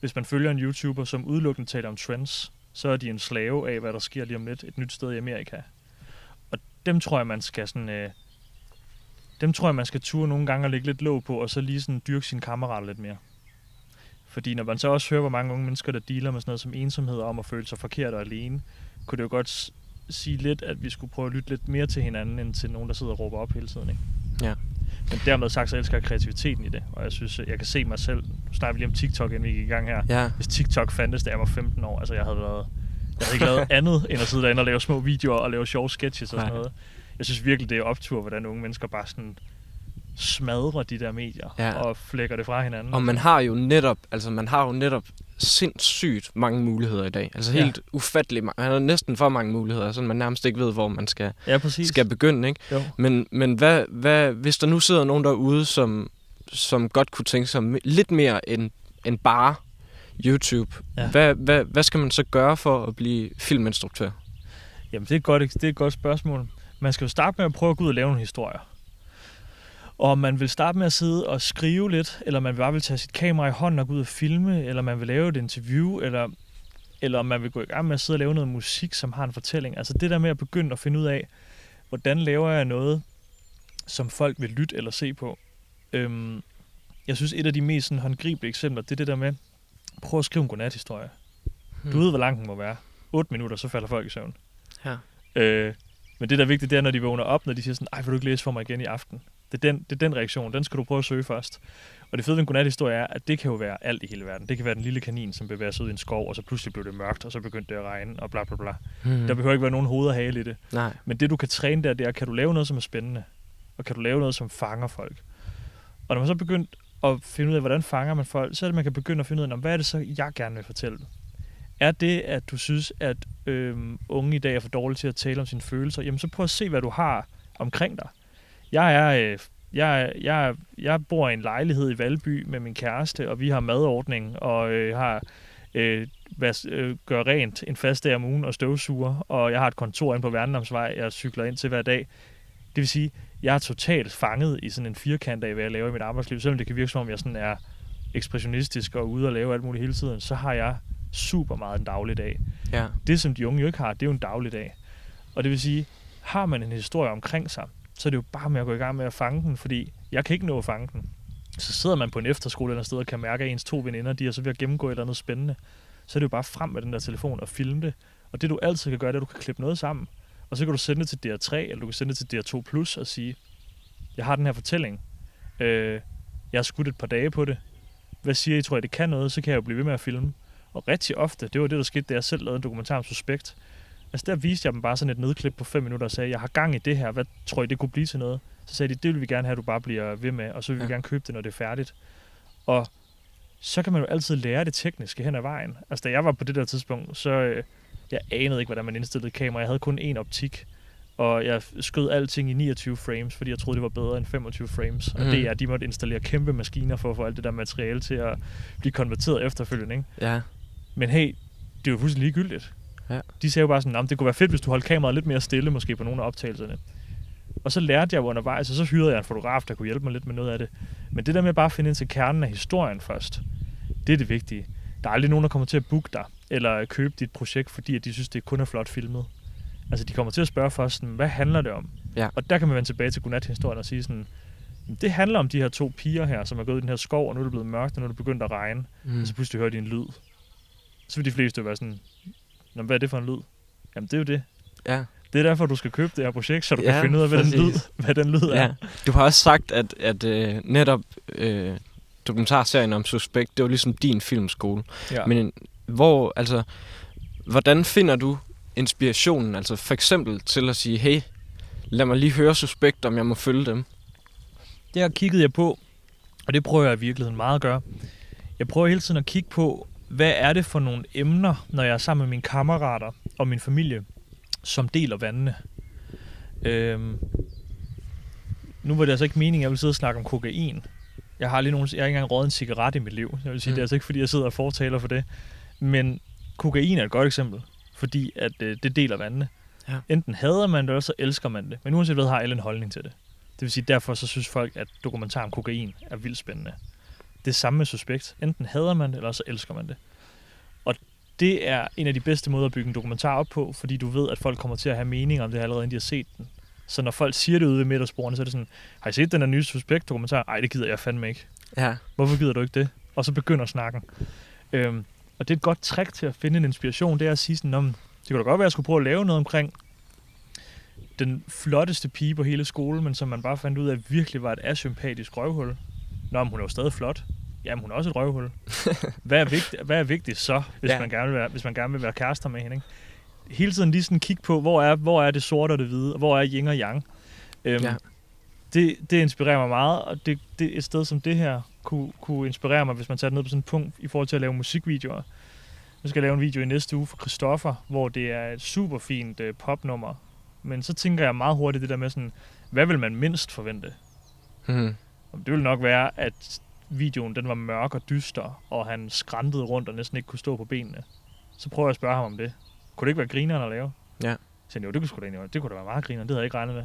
hvis man følger en YouTuber, som udelukkende taler om trends, så er de en slave af, hvad der sker lige om lidt et nyt sted i Amerika. Og dem tror jeg, man skal sådan... Øh, dem tror jeg, man skal ture nogle gange og lægge lidt låg på, og så lige sådan dyrke sin kammerater lidt mere. Fordi når man så også hører, hvor mange unge mennesker, der dealer med sådan noget som ensomhed og om at føle sig forkert og alene, kunne det jo godt sige lidt, at vi skulle prøve at lytte lidt mere til hinanden, end til nogen, der sidder og råber op hele tiden. Ikke? Ja. Men dermed sagt, så elsker jeg kreativiteten i det, og jeg synes, jeg kan se mig selv. Nu snakker vi lige om TikTok, inden vi gik i gang her. Ja. Hvis TikTok fandtes, da jeg var 15 år, altså jeg havde været... Jeg havde ikke lavet *laughs* andet, end at sidde derinde og lave små videoer og lave sjove sketches og sådan Nej. noget. Jeg synes virkelig, det er optur, hvordan unge mennesker bare sådan smadrer de der medier Ja. og flækker det fra hinanden. Og man har jo netop, altså man har jo netop sindssygt mange muligheder i dag. Altså Ja. helt ufattelig mange. Man har næsten for mange muligheder, så man nærmest ikke ved, hvor man skal, Ja, præcis. skal begynde, ikke? Jo. Men, men hvad, hvad, hvis der nu sidder nogen derude, som, som godt kunne tænke sig lidt mere end, end bare YouTube, Ja. ja. hvad, hvad, hvad skal man så gøre for at blive filminstruktør? Jamen, det er, godt, det er et godt spørgsmål. Man skal jo starte med at prøve at gå ud og lave nogle historier. Og om man vil starte med at sidde og skrive lidt, eller man bare vil tage sit kamera i hånden og gå ud og filme, eller man vil lave et interview, eller, eller om man vil gå i gang med at sidde og lave noget musik, som har en fortælling. Altså det der med at begynde at finde ud af, hvordan laver jeg noget, som folk vil lytte eller se på. Øhm, jeg synes, et af de mest sådan, håndgribelige eksempler, det er det der med, prøv at skrive en godnat-historie. Hmm. Du ved, hvor lang den må være. 8 minutter, så falder folk i søvn. Ja. Øh, men det, der er vigtigt, det er, når de vågner op, når de siger sådan, ej, vil du ikke læse for mig igen i aften? Det er den, det er den reaktion, den skal du prøve at søge først. Og det fede ved en godnat-historie er, at det kan jo være alt i hele verden. Det kan være den lille kanin, som bevæger sig ud i en skov, og så pludselig blev det mørkt, og så begyndte det at regne, og bla bla bla. Hmm. Der behøver ikke være nogen hale i det. Nej. Men det, du kan træne der, det er, kan du lave noget, som er spændende? Og kan du lave noget, som fanger folk? Og når man så begyndt at finde ud af, hvordan fanger man folk, så er det, man kan begynde at finde ud af, hvad er det så, jeg gerne vil fortælle? Er det, at du synes, at øhm, unge i dag er for dårlige til at tale om sine følelser? Jamen, så prøv at se, hvad du har omkring dig. Jeg er... Øh, jeg, jeg, jeg bor i en lejlighed i Valby med min kæreste, og vi har madordning, og øh, har øh, vas, øh, gør rent en fast dag om ugen og støvsuger, og jeg har et kontor inde på Værndomsvej, jeg cykler ind til hver dag. Det vil sige, jeg er totalt fanget i sådan en firkant af, hvad jeg laver i mit arbejdsliv. Selvom det kan virke som om, jeg sådan er ekspressionistisk og ude og lave alt muligt hele tiden, så har jeg super meget en dagligdag. Ja. Det, som de unge jo ikke har, det er jo en dagligdag. Og det vil sige, har man en historie omkring sig, så er det jo bare med at gå i gang med at fange den, fordi jeg kan ikke nå at fange den. Så sidder man på en efterskole eller sted og kan mærke, at ens to veninder, de er så ved at gennemgå et eller andet spændende. Så er det jo bare frem med den der telefon og filme det. Og det du altid kan gøre, det er, at du kan klippe noget sammen. Og så kan du sende det til DR3, eller du kan sende det til DR2 Plus og sige, jeg har den her fortælling. Øh, jeg har skudt et par dage på det. Hvad siger I, tror I, det kan noget? Så kan jeg jo blive ved med at filme. Og rigtig ofte, det var det, der skete, da jeg selv lavede en dokumentar om Suspekt. Altså der viste jeg dem bare sådan et nedklip på 5 minutter og sagde, jeg har gang i det her, hvad tror I, det kunne blive til noget? Så sagde de, det vil vi gerne have, at du bare bliver ved med, og så vil vi Ja. gerne købe det, når det er færdigt. Og så kan man jo altid lære det tekniske hen ad vejen. Altså da jeg var på det der tidspunkt, så øh, jeg anede ikke, hvordan man indstillede kamera. Jeg havde kun én optik, og jeg skød alting i 29 frames, fordi jeg troede, det var bedre end 25 frames. Og Mhm. det er, de måtte installere kæmpe maskiner for at få alt det der materiale til at blive konverteret efterfølgende. Ikke? Ja. Men hey, det er jo fuldstændig ligegyldigt. Ja. De sagde jo bare sådan, det kunne være fedt, hvis du holdt kameraet lidt mere stille, måske på nogle af optagelserne. Og så lærte jeg jo undervejs, og så hyrede jeg en fotograf, der kunne hjælpe mig lidt med noget af det. Men det der med bare at finde ind til kernen af historien først, det er det vigtige. Der er aldrig nogen, der kommer til at booke dig, eller købe dit projekt, fordi at de synes, det kun er flot filmet. Altså, de kommer til at spørge først, sådan, hvad handler det om? Ja. Og der kan man vende tilbage til godnat-historien og sige sådan, det handler om de her to piger her, som er gået i den her skov, og nu er det blevet mørkt, og nu er det begyndt at regne. Mm. Og så pludselig hører de en lyd. Så vil de fleste jo være sådan, Nå, hvad er det for en lyd? Jamen, det er jo det. Ja. Det er derfor, du skal købe det her projekt, så du Ja, kan finde ud af, hvad den lyd, hvad den lyd er. ja. Du har også sagt, at, at øh, netop øh, dokumentarserien om Suspekt, det var ligesom din filmskole. Ja. Men hvor, altså, hvordan finder du inspirationen, altså for eksempel til at sige, hey, lad mig lige høre Suspekt, om jeg må følge dem? Der kiggede jeg på, og det prøver jeg i virkeligheden meget at gøre. Jeg prøver hele tiden at kigge på, hvad er det for nogle emner, når jeg er sammen med mine kammerater og min familie, som deler vandene. Øhm, nu var det altså ikke meningen, at jeg ville sidde og snakke om kokain. Jeg har, lige nogen, jeg har ikke engang røget en cigaret i mit liv. Jeg vil sige, mm. Det er altså ikke, fordi jeg sidder og fortaler for det. Men kokain er et godt eksempel, fordi at øh, det deler vandene. Ja. Enten hader man det, eller så elsker man det. Men uanset hvad, har alle en holdning til det. Det vil sige, derfor så synes folk, at dokumentar om kokain er vildt spændende. Det samme med Suspekt. Enten hader man det, eller så elsker man det. Og det er en af de bedste måder at bygge en dokumentar op på, fordi du ved, at folk kommer til at have mening om det allerede, inden de har set den. Så når folk siger det ude ved middagsbordene, så er det sådan, har I set den her nye Suspekt-dokumentar? Nej, det gider jeg fandme ikke. Ja. Hvorfor gider du ikke det? Og så begynder snakken. Øhm, og det er et godt trick til at finde en inspiration, det er at sige sådan, om det kunne da godt være, at jeg skulle prøve at lave noget omkring den flotteste pige på hele skolen, men som man bare fandt ud af virkelig var et asympatisk røvhul. Nå, men hun er jo stadig flot. Jamen, hun er også et røvhul. *laughs* Hvad er vigtigt, hvad er vigtigt så, hvis, Ja. ja. man gerne vil være, hvis man gerne vil være kærester med hende? Ikke? Hele tiden lige sådan kigge på, hvor er, hvor er det sorte og det hvide, og hvor er yin og yang. Øhm, Ja. det, det inspirerer mig meget, og det, det et sted som det her kunne, kunne inspirere mig, hvis man tager det ned på sådan et punkt i forhold til at lave musikvideoer. Nu skal jeg lave en video i næste uge for Christoffer, hvor det er et super fint øh, popnummer. Men så tænker jeg meget hurtigt det der med sådan, hvad vil man mindst forvente? Mm. Det vil nok være, at videoen den var mørk og dyster, og han skrantede rundt og næsten ikke kunne stå på benene. Så prøver jeg at spørge ham om det. Kunne det ikke være grineren at lave? Ja. Så jeg, jo, det kunne, sgu da egentlig, det kunne da være meget griner, det havde jeg ikke regnet med.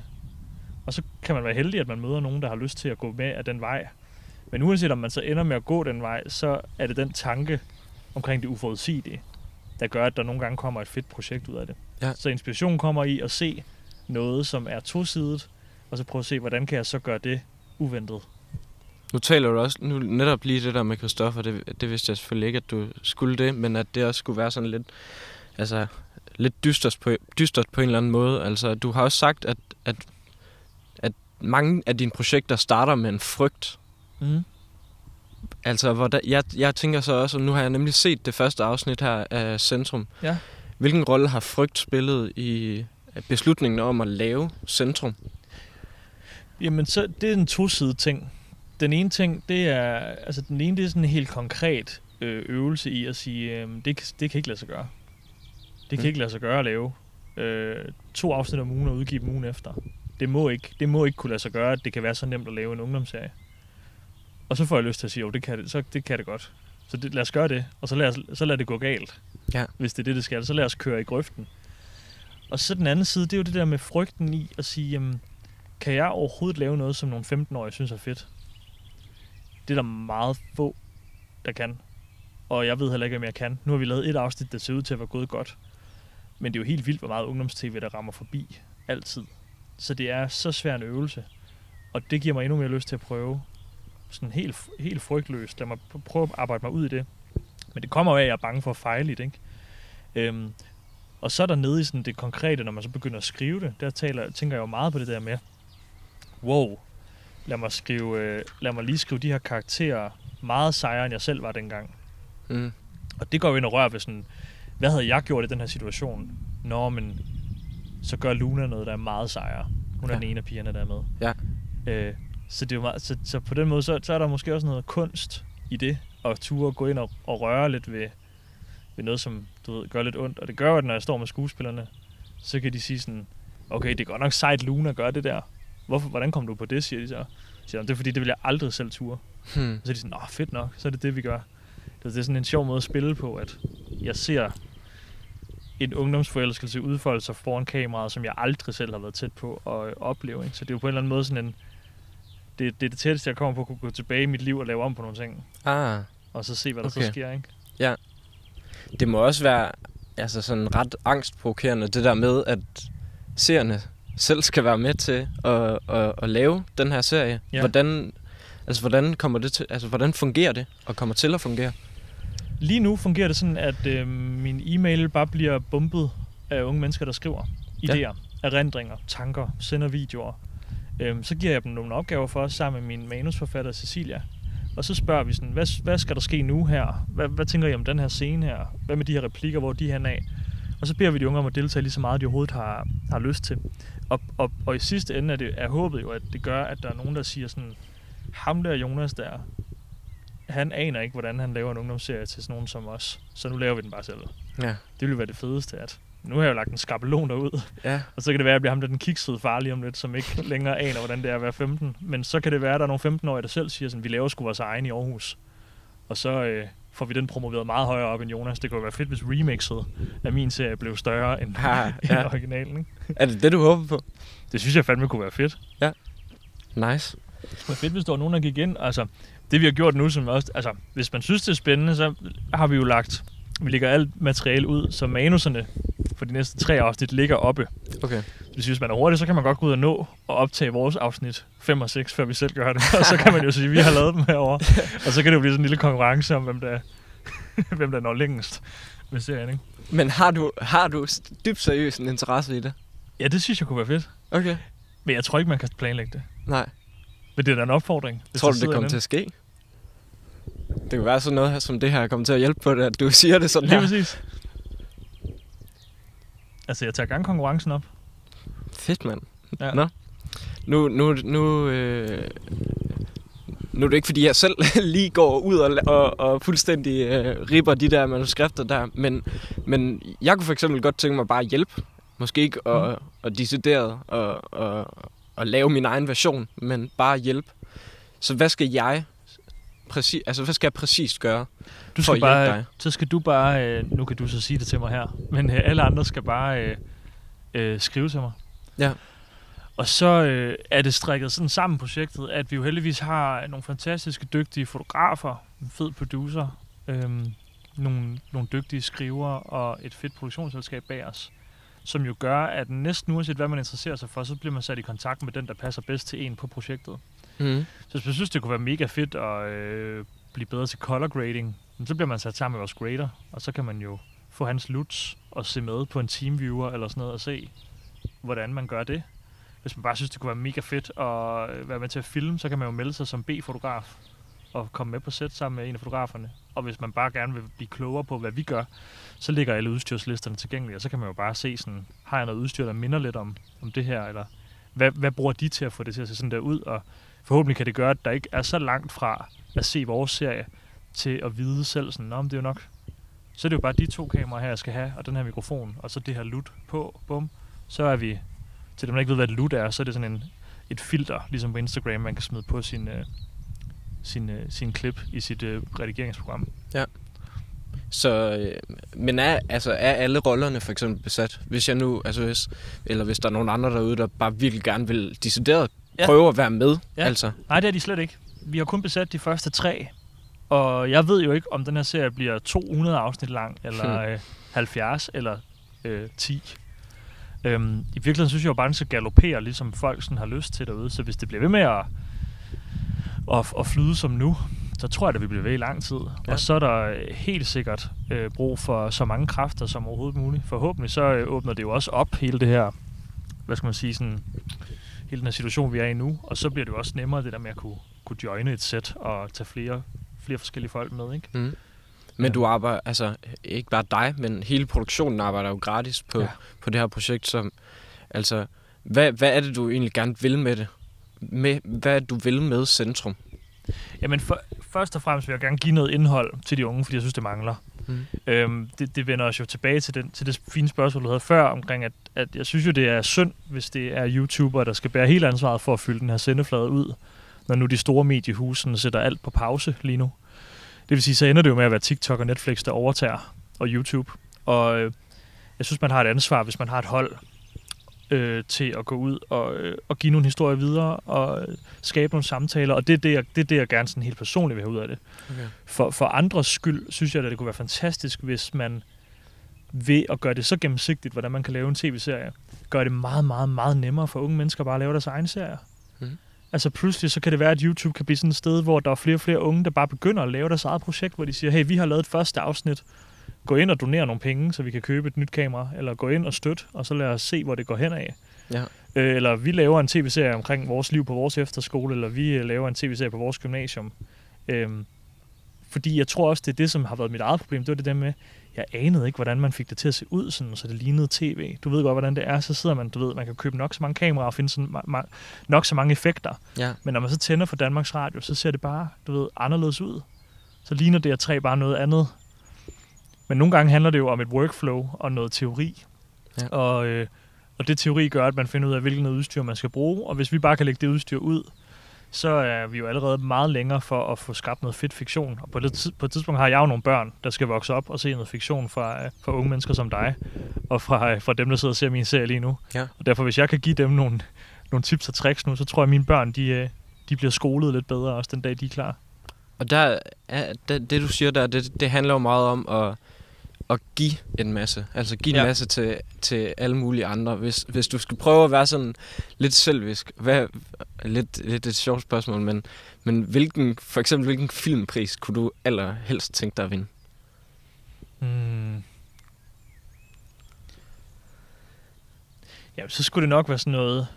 Og så kan man være heldig, at man møder nogen, der har lyst til at gå med af den vej. Men uanset om man så ender med at gå den vej, så er det den tanke omkring det uforudsigelige, der gør, at der nogle gange kommer et fedt projekt ud af det. Ja. Så inspiration kommer i at se noget, som er tosidigt, og så prøve at se, hvordan kan jeg så gøre det uventet. Nu taler du også nu netop lige det der med Christoffer, det, det vidste jeg selvfølgelig ikke, at du skulle det, men at det også skulle være sådan lidt, altså, lidt dystert på, dystert på en eller anden måde. Altså, du har også sagt, at, at, at mange af dine projekter starter med en frygt. Mm. Altså, hvor der, jeg, jeg tænker så også, og nu har jeg nemlig set det første afsnit her af Centrum. Ja. Hvilken rolle har frygt spillet i beslutningen om at lave Centrum? Jamen, så det er en tosidig ting. Den ene ting, det er, altså den ene, det er sådan en helt konkret øh, øvelse i at sige, øh, det, kan- det kan ikke lade sig gøre. Det kan mm. ikke lade sig gøre at lave øh, to afsnit om ugen og udgive dem ugen efter. Det må, ikke, det må ikke kunne lade sig gøre, at det kan være så nemt at lave en ungdomsserie. Og så får jeg lyst til at sige, jo, det kan det, så det kan det godt. Så det, lad os gøre det, og så lad, os, så lad det gå galt. Ja. Hvis det er det, det skal. Så lad os køre i grøften. Og så den anden side, det er jo det der med frygten i at sige, jamen, kan jeg overhovedet lave noget, som nogle 15-årige synes er fedt? Det er der meget få, der kan. Og jeg ved heller ikke, om jeg kan. Nu har vi lavet et afsnit, der ser ud til at være gået godt. Men det er jo helt vildt, hvor meget ungdomstv, der rammer forbi. Altid. Så det er så svær en øvelse. Og det giver mig endnu mere lyst til at prøve. Sådan helt, helt frygtløst. Lad mig prøve at arbejde mig ud i det. Men det kommer jo af, at jeg er bange for at fejle i det, ikke? Øhm, og så der nede i sådan det konkrete, når man så begynder at skrive det, der taler, tænker jeg jo meget på det der med, wow, lad mig, skrive, øh, lad mig lige skrive de her karakterer meget sejere, end jeg selv var dengang. Mm. Og det går jo ind og rører ved sådan, hvad havde jeg gjort i den her situation? Nå, men så gør Luna noget, der er meget sejere. Hun er Ja. den ene af pigerne, der er med. Ja. Øh, så, det er jo meget, så, så på den måde, så, så er der måske også noget kunst i det, at ture gå ind og, og røre lidt ved, ved noget, som du ved, gør lidt ondt. Og det gør jo, at når jeg står med skuespillerne, så kan de sige sådan, okay, det er godt nok sejt, Luna gør det der. Hvorfor, hvordan kom du på det, siger de så. Siger, det er fordi, det vil jeg aldrig selv ture. Hmm. Og så er de sådan, åh, fedt nok, så er det det, vi gør. Det, er sådan en sjov måde at spille på, at jeg ser en ungdomsforelskelse udfolde sig foran kameraet, som jeg aldrig selv har været tæt på at øh, opleve. Ikke? Så det er jo på en eller anden måde sådan en... Det, det er det tætteste, jeg kommer på at kunne gå tilbage i mit liv og lave om på nogle ting. Ah, Og så se, hvad der Okay. så sker, ikke? det må også være altså sådan ret angstprovokerende, det der med, at seerne selv skal være med til at, at, at lave den her serie. Ja. Hvordan, altså, hvordan, kommer det til, altså, hvordan fungerer det, og kommer til at fungere? Lige nu fungerer det sådan, at øh, min e-mail bare bliver bumpet af unge mennesker, der skriver Ja. idéer, erindringer, tanker, sender videoer. Øhm, så giver jeg dem nogle opgaver for os sammen med min manusforfatter Cecilia. Og så spørger vi sådan, hvad, hvad skal der ske nu her? Hvad, hvad tænker I om den her scene her? Hvad med de her replikker, hvor de hen af? Og så beder vi de unge om at deltage lige så meget, de overhovedet har, har lyst til. Og, og, og i sidste ende er, det, er håbet jo, at det gør, at der er nogen, der siger sådan, ham der Jonas der, han aner ikke, hvordan han laver en ungdomsserie til sådan nogen som os. Så nu laver vi den bare selv. Ja. Det ville være det fedeste, at nu har jeg jo lagt en skabelon derud, Ja. og så kan det være, at jeg bliver ham der den kiksede far lige om lidt, som ikke længere aner, hvordan det er at være 15. Men så kan det være, at der er nogle 15-årige, der selv siger sådan, vi laver sgu vores egen i Aarhus. Og så øh, får vi den promoveret meget højere op end Jonas. Det kunne være fedt, hvis remixet af min serie blev større end, Ha, *laughs* end ja. originalen. Ikke? Er det det, du håber på? Det synes jeg fandme kunne være fedt. Nice. Det var fedt, hvis der var nogen, der gik ind. Altså, det vi har gjort nu, som også, altså, hvis man synes, det er spændende, så har vi jo lagt, vi lægger alt materiale ud, så manuserne for de næste tre afsnit ligger oppe. Okay. Hvis hvis man er hurtig, så kan man godt gå ud og nå og optage vores afsnit 5 og 6, før vi selv gør det. Og så kan man jo sige, at vi har lavet dem herovre. *laughs* Og så kan det jo blive sådan en lille konkurrence om, hvem der, *laughs* hvem der når længst med serien, ikke? Men har du, har du dybt seriøst en interesse i det? Ja, det synes jeg kunne være fedt. Okay. Men jeg tror ikke, man kan planlægge det. Nej. Men det er da en opfordring. Tror du, det kommer til at ske? Det kan være sådan noget her, som det her kommer til at hjælpe på det, at du *laughs* siger det sådan Lige her. præcis. Altså, jeg tager gang konkurrencen op. Fedt, mand. Ja. Nå. Nu, nu, nu, øh, nu er det ikke, fordi jeg selv *laughs* lige går ud og, og, og fuldstændig øh, ripper de der manuskripter der, men, men jeg kunne for eksempel godt tænke mig bare at hjælpe. Måske ikke at, Mm. at decideret og, og, og lave min egen version, men bare hjælpe. Så hvad skal jeg præcis, altså hvad skal jeg præcist gøre? Du For skal hjælpe bare, dig. så skal du bare, øh, nu kan du så sige det til mig her, men øh, alle andre skal bare øh, øh, skrive til mig. Ja. Og så øh, er det strikket sådan sammen projektet, at vi jo heldigvis har nogle fantastiske, dygtige fotografer, en fed producer, øh, nogle, nogle dygtige skrivere og et fedt produktionsselskab bag os, som jo gør, at næsten uanset hvad man interesserer sig for, så bliver man sat i kontakt med den, der passer bedst til en på projektet. Mm. Så hvis man synes, det kunne være mega fedt at øh, blive bedre til color grading, så bliver man sat sammen med vores grader, og så kan man jo få hans luts og se med på en teamviewer eller sådan noget og se, hvordan man gør det. Hvis man bare synes, det kunne være mega fedt at øh, være med til at filme, så kan man jo melde sig som B-fotograf og komme med på sæt sammen med en af fotograferne. Og hvis man bare gerne vil blive klogere på, hvad vi gør, så ligger alle udstyrslisterne tilgængelige, og så kan man jo bare se sådan, har jeg noget udstyr, der minder lidt om, om det her, eller hvad, hvad bruger de til at få det til at se sådan der ud, og forhåbentlig kan det gøre, at der ikke er så langt fra at se vores serie, til at vide selv sådan, om det er jo nok, så er det jo bare de to kameraer her, jeg skal have, og den her mikrofon, og så det her lut på, bum, så er vi, til dem, der ikke ved, hvad et lut er, så er det sådan en, et filter, ligesom på Instagram, man kan smide på sin, øh, sin, øh, sin klip i sit øh, redigeringsprogram. Så, øh, men er, altså, er alle rollerne for eksempel besat? Hvis jeg nu, altså hvis, eller hvis der er nogen andre derude, der bare virkelig gerne vil decideret Ja. prøve at være med, Ja. altså. Nej, det er de slet ikke. Vi har kun besat de første tre, og jeg ved jo ikke, om den her serie bliver 200 afsnit lang, eller øh, 70, eller øh, 10. Øhm, I virkeligheden synes jeg jo bare, at den skal galopere, ligesom folk sådan har lyst til derude. Så hvis det bliver ved med at, at, at flyde som nu, så tror jeg, at vi bliver ved i lang tid. Ja. Ja. Og så er der øh, helt sikkert øh, brug for så mange kræfter som overhovedet muligt. Forhåbentlig så øh, åbner det jo også op, hele det her, hvad skal man sige, sådan, hele den her situation, vi er i nu. Og så bliver det jo også nemmere, det der med at kunne, kunne joine et sæt og tage flere, flere forskellige folk med, ikke? Mm. Men Ja. du arbejder, altså ikke bare dig, men hele produktionen arbejder jo gratis på, ja. På det her projekt. Som, altså, hvad, hvad er det, du egentlig gerne vil med det? Med, hvad er det, du vil med Centrum? Jamen for, først og fremmest vil jeg gerne give noget indhold til de unge, fordi jeg synes, det mangler. Mm. Øhm, det, det vender os jo tilbage til, den, til det fine spørgsmål, du havde før, omkring, at, at jeg synes jo, det er synd, hvis det er YouTuber, der skal bære hele ansvaret for at fylde den her sendeflade ud, når nu de store mediehusene sætter alt på pause lige nu. Det vil sige, så ender det jo med at være TikTok og Netflix, der overtager, og YouTube. Og øh, jeg synes, man har et ansvar, hvis man har et hold, øh, til at gå ud og, øh, og give nogle historier videre og øh, skabe nogle samtaler. Og det er det, jeg, det, er det, jeg gerne sådan helt personligt vil have ud af det. Okay. For, for andres skyld synes jeg, at det kunne være fantastisk, hvis man ved at gøre det så gennemsigtigt, hvordan man kan lave en tv-serie, gør det meget, meget, meget nemmere for unge mennesker bare at lave deres egen serier. Mhm. Altså pludselig så kan det være, at YouTube kan blive sådan et sted, hvor der er flere og flere unge, der bare begynder at lave deres eget projekt, hvor de siger, hey, vi har lavet et første afsnit, gå ind og donere nogle penge, så vi kan købe et nyt kamera, eller gå ind og støtte, og så lad os se, hvor det går hen af. Ja. Øh, eller vi laver en tv-serie omkring vores liv på vores efterskole, eller vi øh, laver en tv-serie på vores gymnasium. Øhm, fordi jeg tror også, det er det, som har været mit eget problem. Det var det der med, jeg anede ikke, hvordan man fik det til at se ud, sådan, så det lignede tv. Du ved godt, hvordan det er. Så sidder man, du ved, man kan købe nok så mange kameraer og finde sådan, ma- ma- nok så mange effekter. Ja. Men når man så tænder for Danmarks Radio, så ser det bare, du ved, anderledes ud. Så ligner det tre bare noget andet. Men nogle gange handler det jo om et workflow og noget teori. Ja. Og, øh, og det teori gør, at man finder ud af, hvilket noget udstyr man skal bruge. Og hvis vi bare kan lægge det udstyr ud, så er vi jo allerede meget længere for at få skabt noget fedt fiktion. Og på, det, på et tidspunkt har jeg jo nogle børn, der skal vokse op og se noget fiktion fra, øh, fra unge mennesker som dig, og fra, øh, fra dem, der sidder og ser min serie lige nu. Ja. Og derfor, hvis jeg kan give dem nogle, nogle tips og tricks nu, så tror jeg, at mine børn, de, øh, de bliver skolet lidt bedre også den dag, de er klar. Og der er, det, det, du siger der, det, det handler jo meget om at, at give en masse. Altså give en Ja. masse til, til alle mulige andre. Hvis, hvis du skal prøve at være sådan lidt selvisk, hvad, lidt, lidt et sjovt spørgsmål, men, men hvilken, for eksempel hvilken filmpris kunne du allerhelst tænke dig at vinde? Hmm. Ja, så skulle det nok være sådan noget...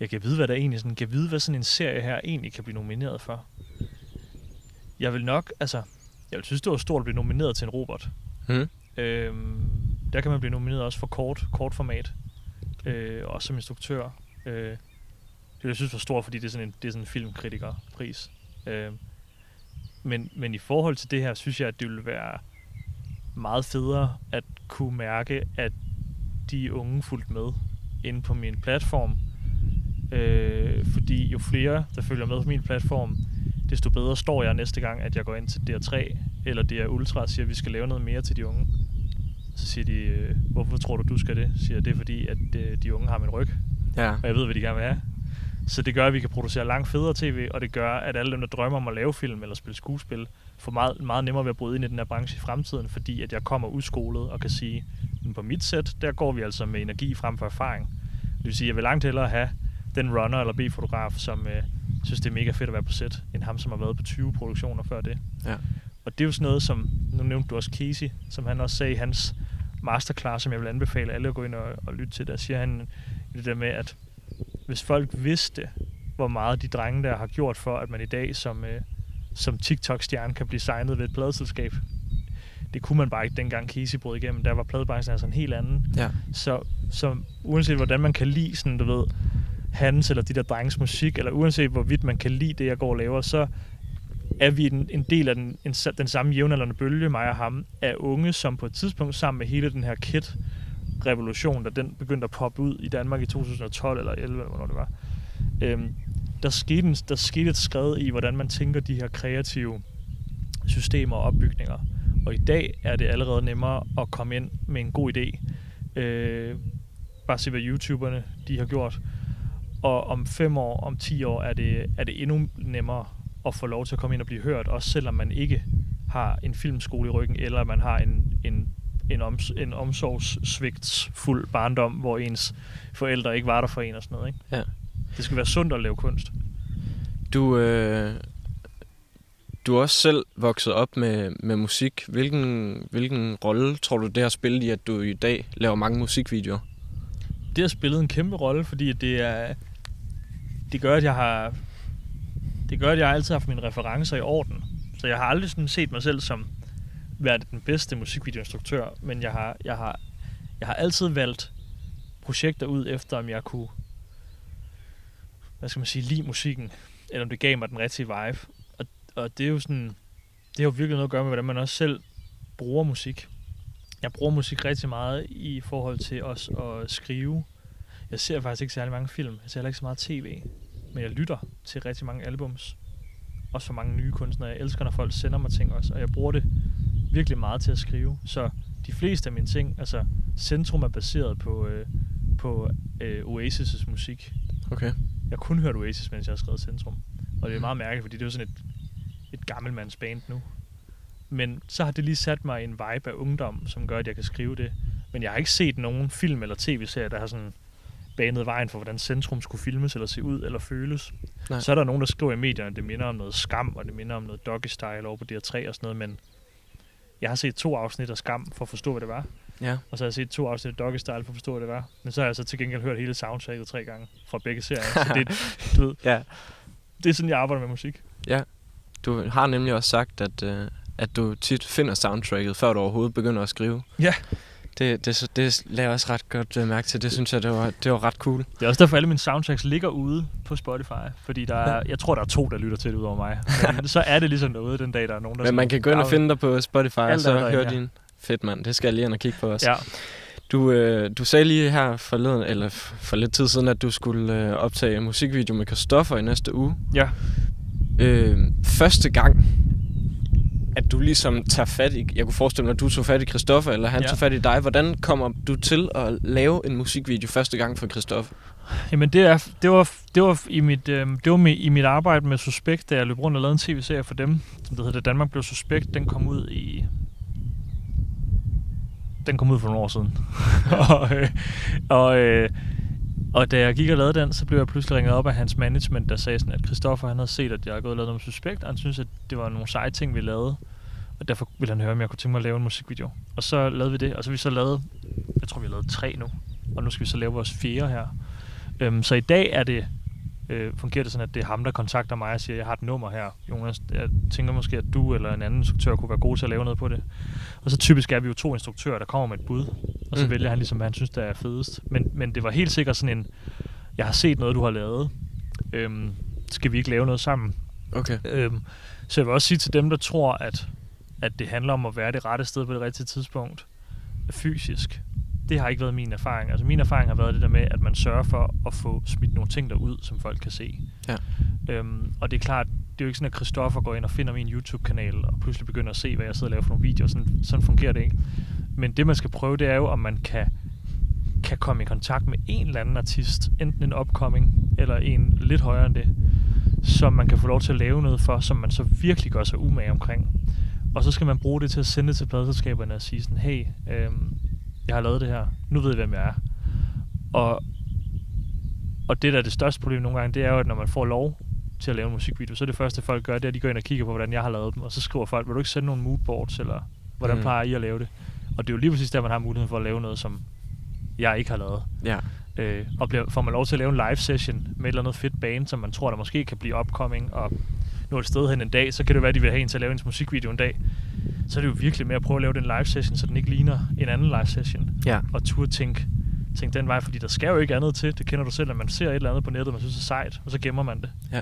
Jeg kan vide, hvad der egentlig sådan, kan vide, hvad sådan en serie her egentlig kan blive nomineret for. Jeg vil nok, altså, jeg vil synes, det var stort at blive nomineret til en Robert. Mm. Øhm, der kan man blive nomineret også for kort, kort format. Øh, også som instruktør. Øh, det vil jeg synes var stort, fordi det er sådan en, det er sådan en filmkritikerpris. Øh, men, men i forhold til det her, synes jeg, at det ville være meget federe at kunne mærke, at de unge fulgte med inde på min platform. Øh, fordi jo flere, der følger med på min platform, desto bedre står jeg næste gang, at jeg går ind til DR3 eller DR Ultra og siger, at vi skal lave noget mere til de unge. Så siger de, øh, hvorfor tror du, du skal det? Så siger jeg, det er fordi, at øh, de unge har min ryg, Ja. og jeg ved, hvad de gerne vil have. Så det gør, at vi kan producere langt federe tv, og det gør, at alle dem, der drømmer om at lave film eller spille skuespil, får meget, meget nemmere ved at bryde ind i den her branche i fremtiden, fordi at jeg kommer udskolet og kan sige, "Men på mit sæt, der går vi altså med energi frem for erfaring. Det vil sige, at jeg vil langt hellere have den runner eller B-fotograf, som øh, synes, det er mega fedt at være på sæt, end ham, som har været på 20 produktioner før det. Ja. Og det er jo sådan noget, som, nu nævnte du også Casey, som han også sagde i hans masterclass, som jeg vil anbefale alle at gå ind og, og lytte til, der siger han det der med, at hvis folk vidste, hvor meget de drenge der har gjort for, at man i dag som, øh, som TikTok-stjerne kan blive signet ved et pladeselskab. Det kunne man bare ikke dengang Casey brød igennem. Der var pladebranchen altså en helt anden. Ja. Så, så uanset hvordan man kan lide sådan, du ved, hans eller de der drenges musik, eller uanset hvorvidt man kan lide det, jeg går og laver, så er vi en, en del af den, en, den samme jævnaldrende bølge, mig og ham, af unge, som på et tidspunkt sammen med hele den her kit revolution, da den begyndte at poppe ud i Danmark i 2012 eller 11, eller hvornår det var, øhm, der, skete en, der skete et skred i, hvordan man tænker de her kreative systemer og opbygninger. Og i dag er det allerede nemmere at komme ind med en god idé. Øh, bare se, hvad YouTuberne de har gjort. Og om fem år, om ti år, er det, er det endnu nemmere at få lov til at komme ind og blive hørt, også selvom man ikke har en filmskole i ryggen, eller man har en, en, en, oms, en omsorgssvigtsfuld barndom, hvor ens forældre ikke var der for en og sådan noget. Ikke? Ja. Det skal være sundt at lave kunst. Du, øh, du er også selv vokset op med, med musik. Hvilken, hvilken rolle tror du, det har spillet i, at du i dag laver mange musikvideoer? det har spillet en kæmpe rolle, fordi det er det gør, at jeg har det gør, at jeg altid har haft mine referencer i orden. Så jeg har aldrig sådan set mig selv som været den bedste musikvideoinstruktør, men jeg har, jeg har, jeg har altid valgt projekter ud efter, om jeg kunne hvad skal man sige, lide musikken, eller om det gav mig den rigtige vibe. Og, og det er jo sådan, det har jo virkelig noget at gøre med, hvordan man også selv bruger musik. Jeg bruger musik rigtig meget i forhold til også at skrive. Jeg ser faktisk ikke særlig mange film. Jeg ser heller ikke så meget tv. Men jeg lytter til rigtig mange albums. Også for mange nye kunstnere. Jeg elsker, når folk sender mig ting også. Og jeg bruger det virkelig meget til at skrive. Så de fleste af mine ting, altså Centrum er baseret på, øh, på øh, Oasis' musik. Okay. Jeg kun hørt Oasis, mens jeg har skrevet Centrum. Og det er meget mærkeligt, fordi det er jo sådan et, et gammelmandsband nu. Men så har det lige sat mig i en vibe af ungdom, som gør, at jeg kan skrive det. Men jeg har ikke set nogen film eller tv-serie, der har sådan banet vejen for, hvordan centrum skulle filmes eller se ud eller føles. Nej. Så er der nogen, der skriver i medierne, at det minder om noget skam, og det minder om noget doggy-style over på DR3 og sådan noget, men jeg har set to afsnit af Skam for at forstå, hvad det var. Ja. Og så har jeg set to afsnit af Doggy Style for at forstå, hvad det var. Men så har jeg så til gengæld hørt hele soundtracket tre gange fra begge serier. så det, *laughs* du ved, Ja. det er sådan, jeg arbejder med musik. Du har nemlig også sagt, at, øh, at du tit finder soundtracket, før du overhovedet begynder at skrive. Ja. Det, det, det lagde jeg også ret godt øh, mærke til. Det synes jeg, det var, det var ret cool. Det er også derfor, alle mine soundtracks ligger ude på Spotify. Fordi der er, jeg tror, der er to, der lytter til det ud over mig. Men så er det ligesom noget den dag, der er nogen, der Men man kan gå ind og finde dig på Spotify, og så høre ja. din... Fedt, mand. Det skal jeg lige ind og kigge på også. Ja, Du, øh, du sagde lige her forleden, eller for lidt tid siden, at du skulle øh, optage en musikvideo med Christoffer i næste uge. ja. Øh, første gang, at du ligesom tager fat i... Jeg kunne forestille mig, at du tog fat i Christoffer, eller han Ja. tog fat i dig. Hvordan kommer du til at lave en musikvideo første gang for Christoffer? Jamen det, er, det, var, det var i mit, øh, det var med, i mit arbejde med Suspekt, da jeg løb rundt og lavede en tv-serie for dem, som det hedder Danmark blev Suspekt. Den kom ud i... Den kom ud for nogle år siden. *laughs* og, øh, og, øh, og da jeg gik og lavede den, så blev jeg pludselig ringet op af hans management, der sagde sådan, at Christoffer han havde set, at jeg havde gået og lavet noget med Suspekt, og han synes, at det var nogle seje ting, vi lavede. Og derfor ville han høre, om jeg kunne tænke mig at lave en musikvideo. Og så lavede vi det, og så vi så lavet, jeg tror vi har lavet tre nu, og nu skal vi så lave vores fjerde her. Øhm, så i dag er det, øh, fungerer det sådan, at det er ham, der kontakter mig og siger, jeg har et nummer her, Jonas. Jeg tænker måske, at du eller en anden instruktør kunne være god til at lave noget på det. Og så typisk er vi jo to instruktører, der kommer med et bud, og så mm. Vælger han ligesom, hvad han synes, der er fedest. Men, men det var helt sikkert sådan en, jeg har set noget, du har lavet. Øhm, skal vi ikke lave noget sammen? Okay. Øhm, så jeg vil også sige til dem, der tror, at, at det handler om at være det rette sted på det rigtige tidspunkt, fysisk. Det har ikke været min erfaring. Altså min erfaring har været det der med, at man sørger for at få smidt nogle ting derud, som folk kan se. Ja. Øhm, og det er klart, det er jo ikke sådan, at Christoffer går ind og finder min YouTube-kanal og pludselig begynder at se, hvad jeg sidder og laver for nogle videoer. Sådan, sådan fungerer det ikke. Men det, man skal prøve, det er jo, om man kan, kan komme i kontakt med en eller anden artist, enten en upcoming, eller en lidt højere end det, som man kan få lov til at lave noget for, som man så virkelig gør sig umage omkring. Og så skal man bruge det til at sende det til pladselskaberne og sige sådan, hey, øhm, jeg har lavet det her, nu ved jeg, hvem jeg er. Og, og det, der er det største problem nogle gange, det er jo, at når man får lov til at lave en musikvideo, så er det første, folk gør, det er, at de går ind og kigger på, hvordan jeg har lavet dem, og så skriver folk, vil du ikke sende nogle moodboards, eller hvordan Mm. plejer I at lave det? Og det er jo lige præcis der, man har muligheden for at lave noget, som jeg ikke har lavet. Ja. Øh, og bliver, får man lov til at lave en live session med et eller andet fedt band, som man tror, der måske kan blive upcoming og nå et sted hen en dag, så kan det være, at de vil have en til at lave en musikvideo en dag. Så er det jo virkelig med at prøve at lave den live session, så den ikke ligner en anden live session. Ja. Og turde tænke, tænke den vej, fordi der skal jo ikke andet til. Det kender du selv, at man ser et eller andet på nettet, man synes er sejt, og så gemmer man det. Ja.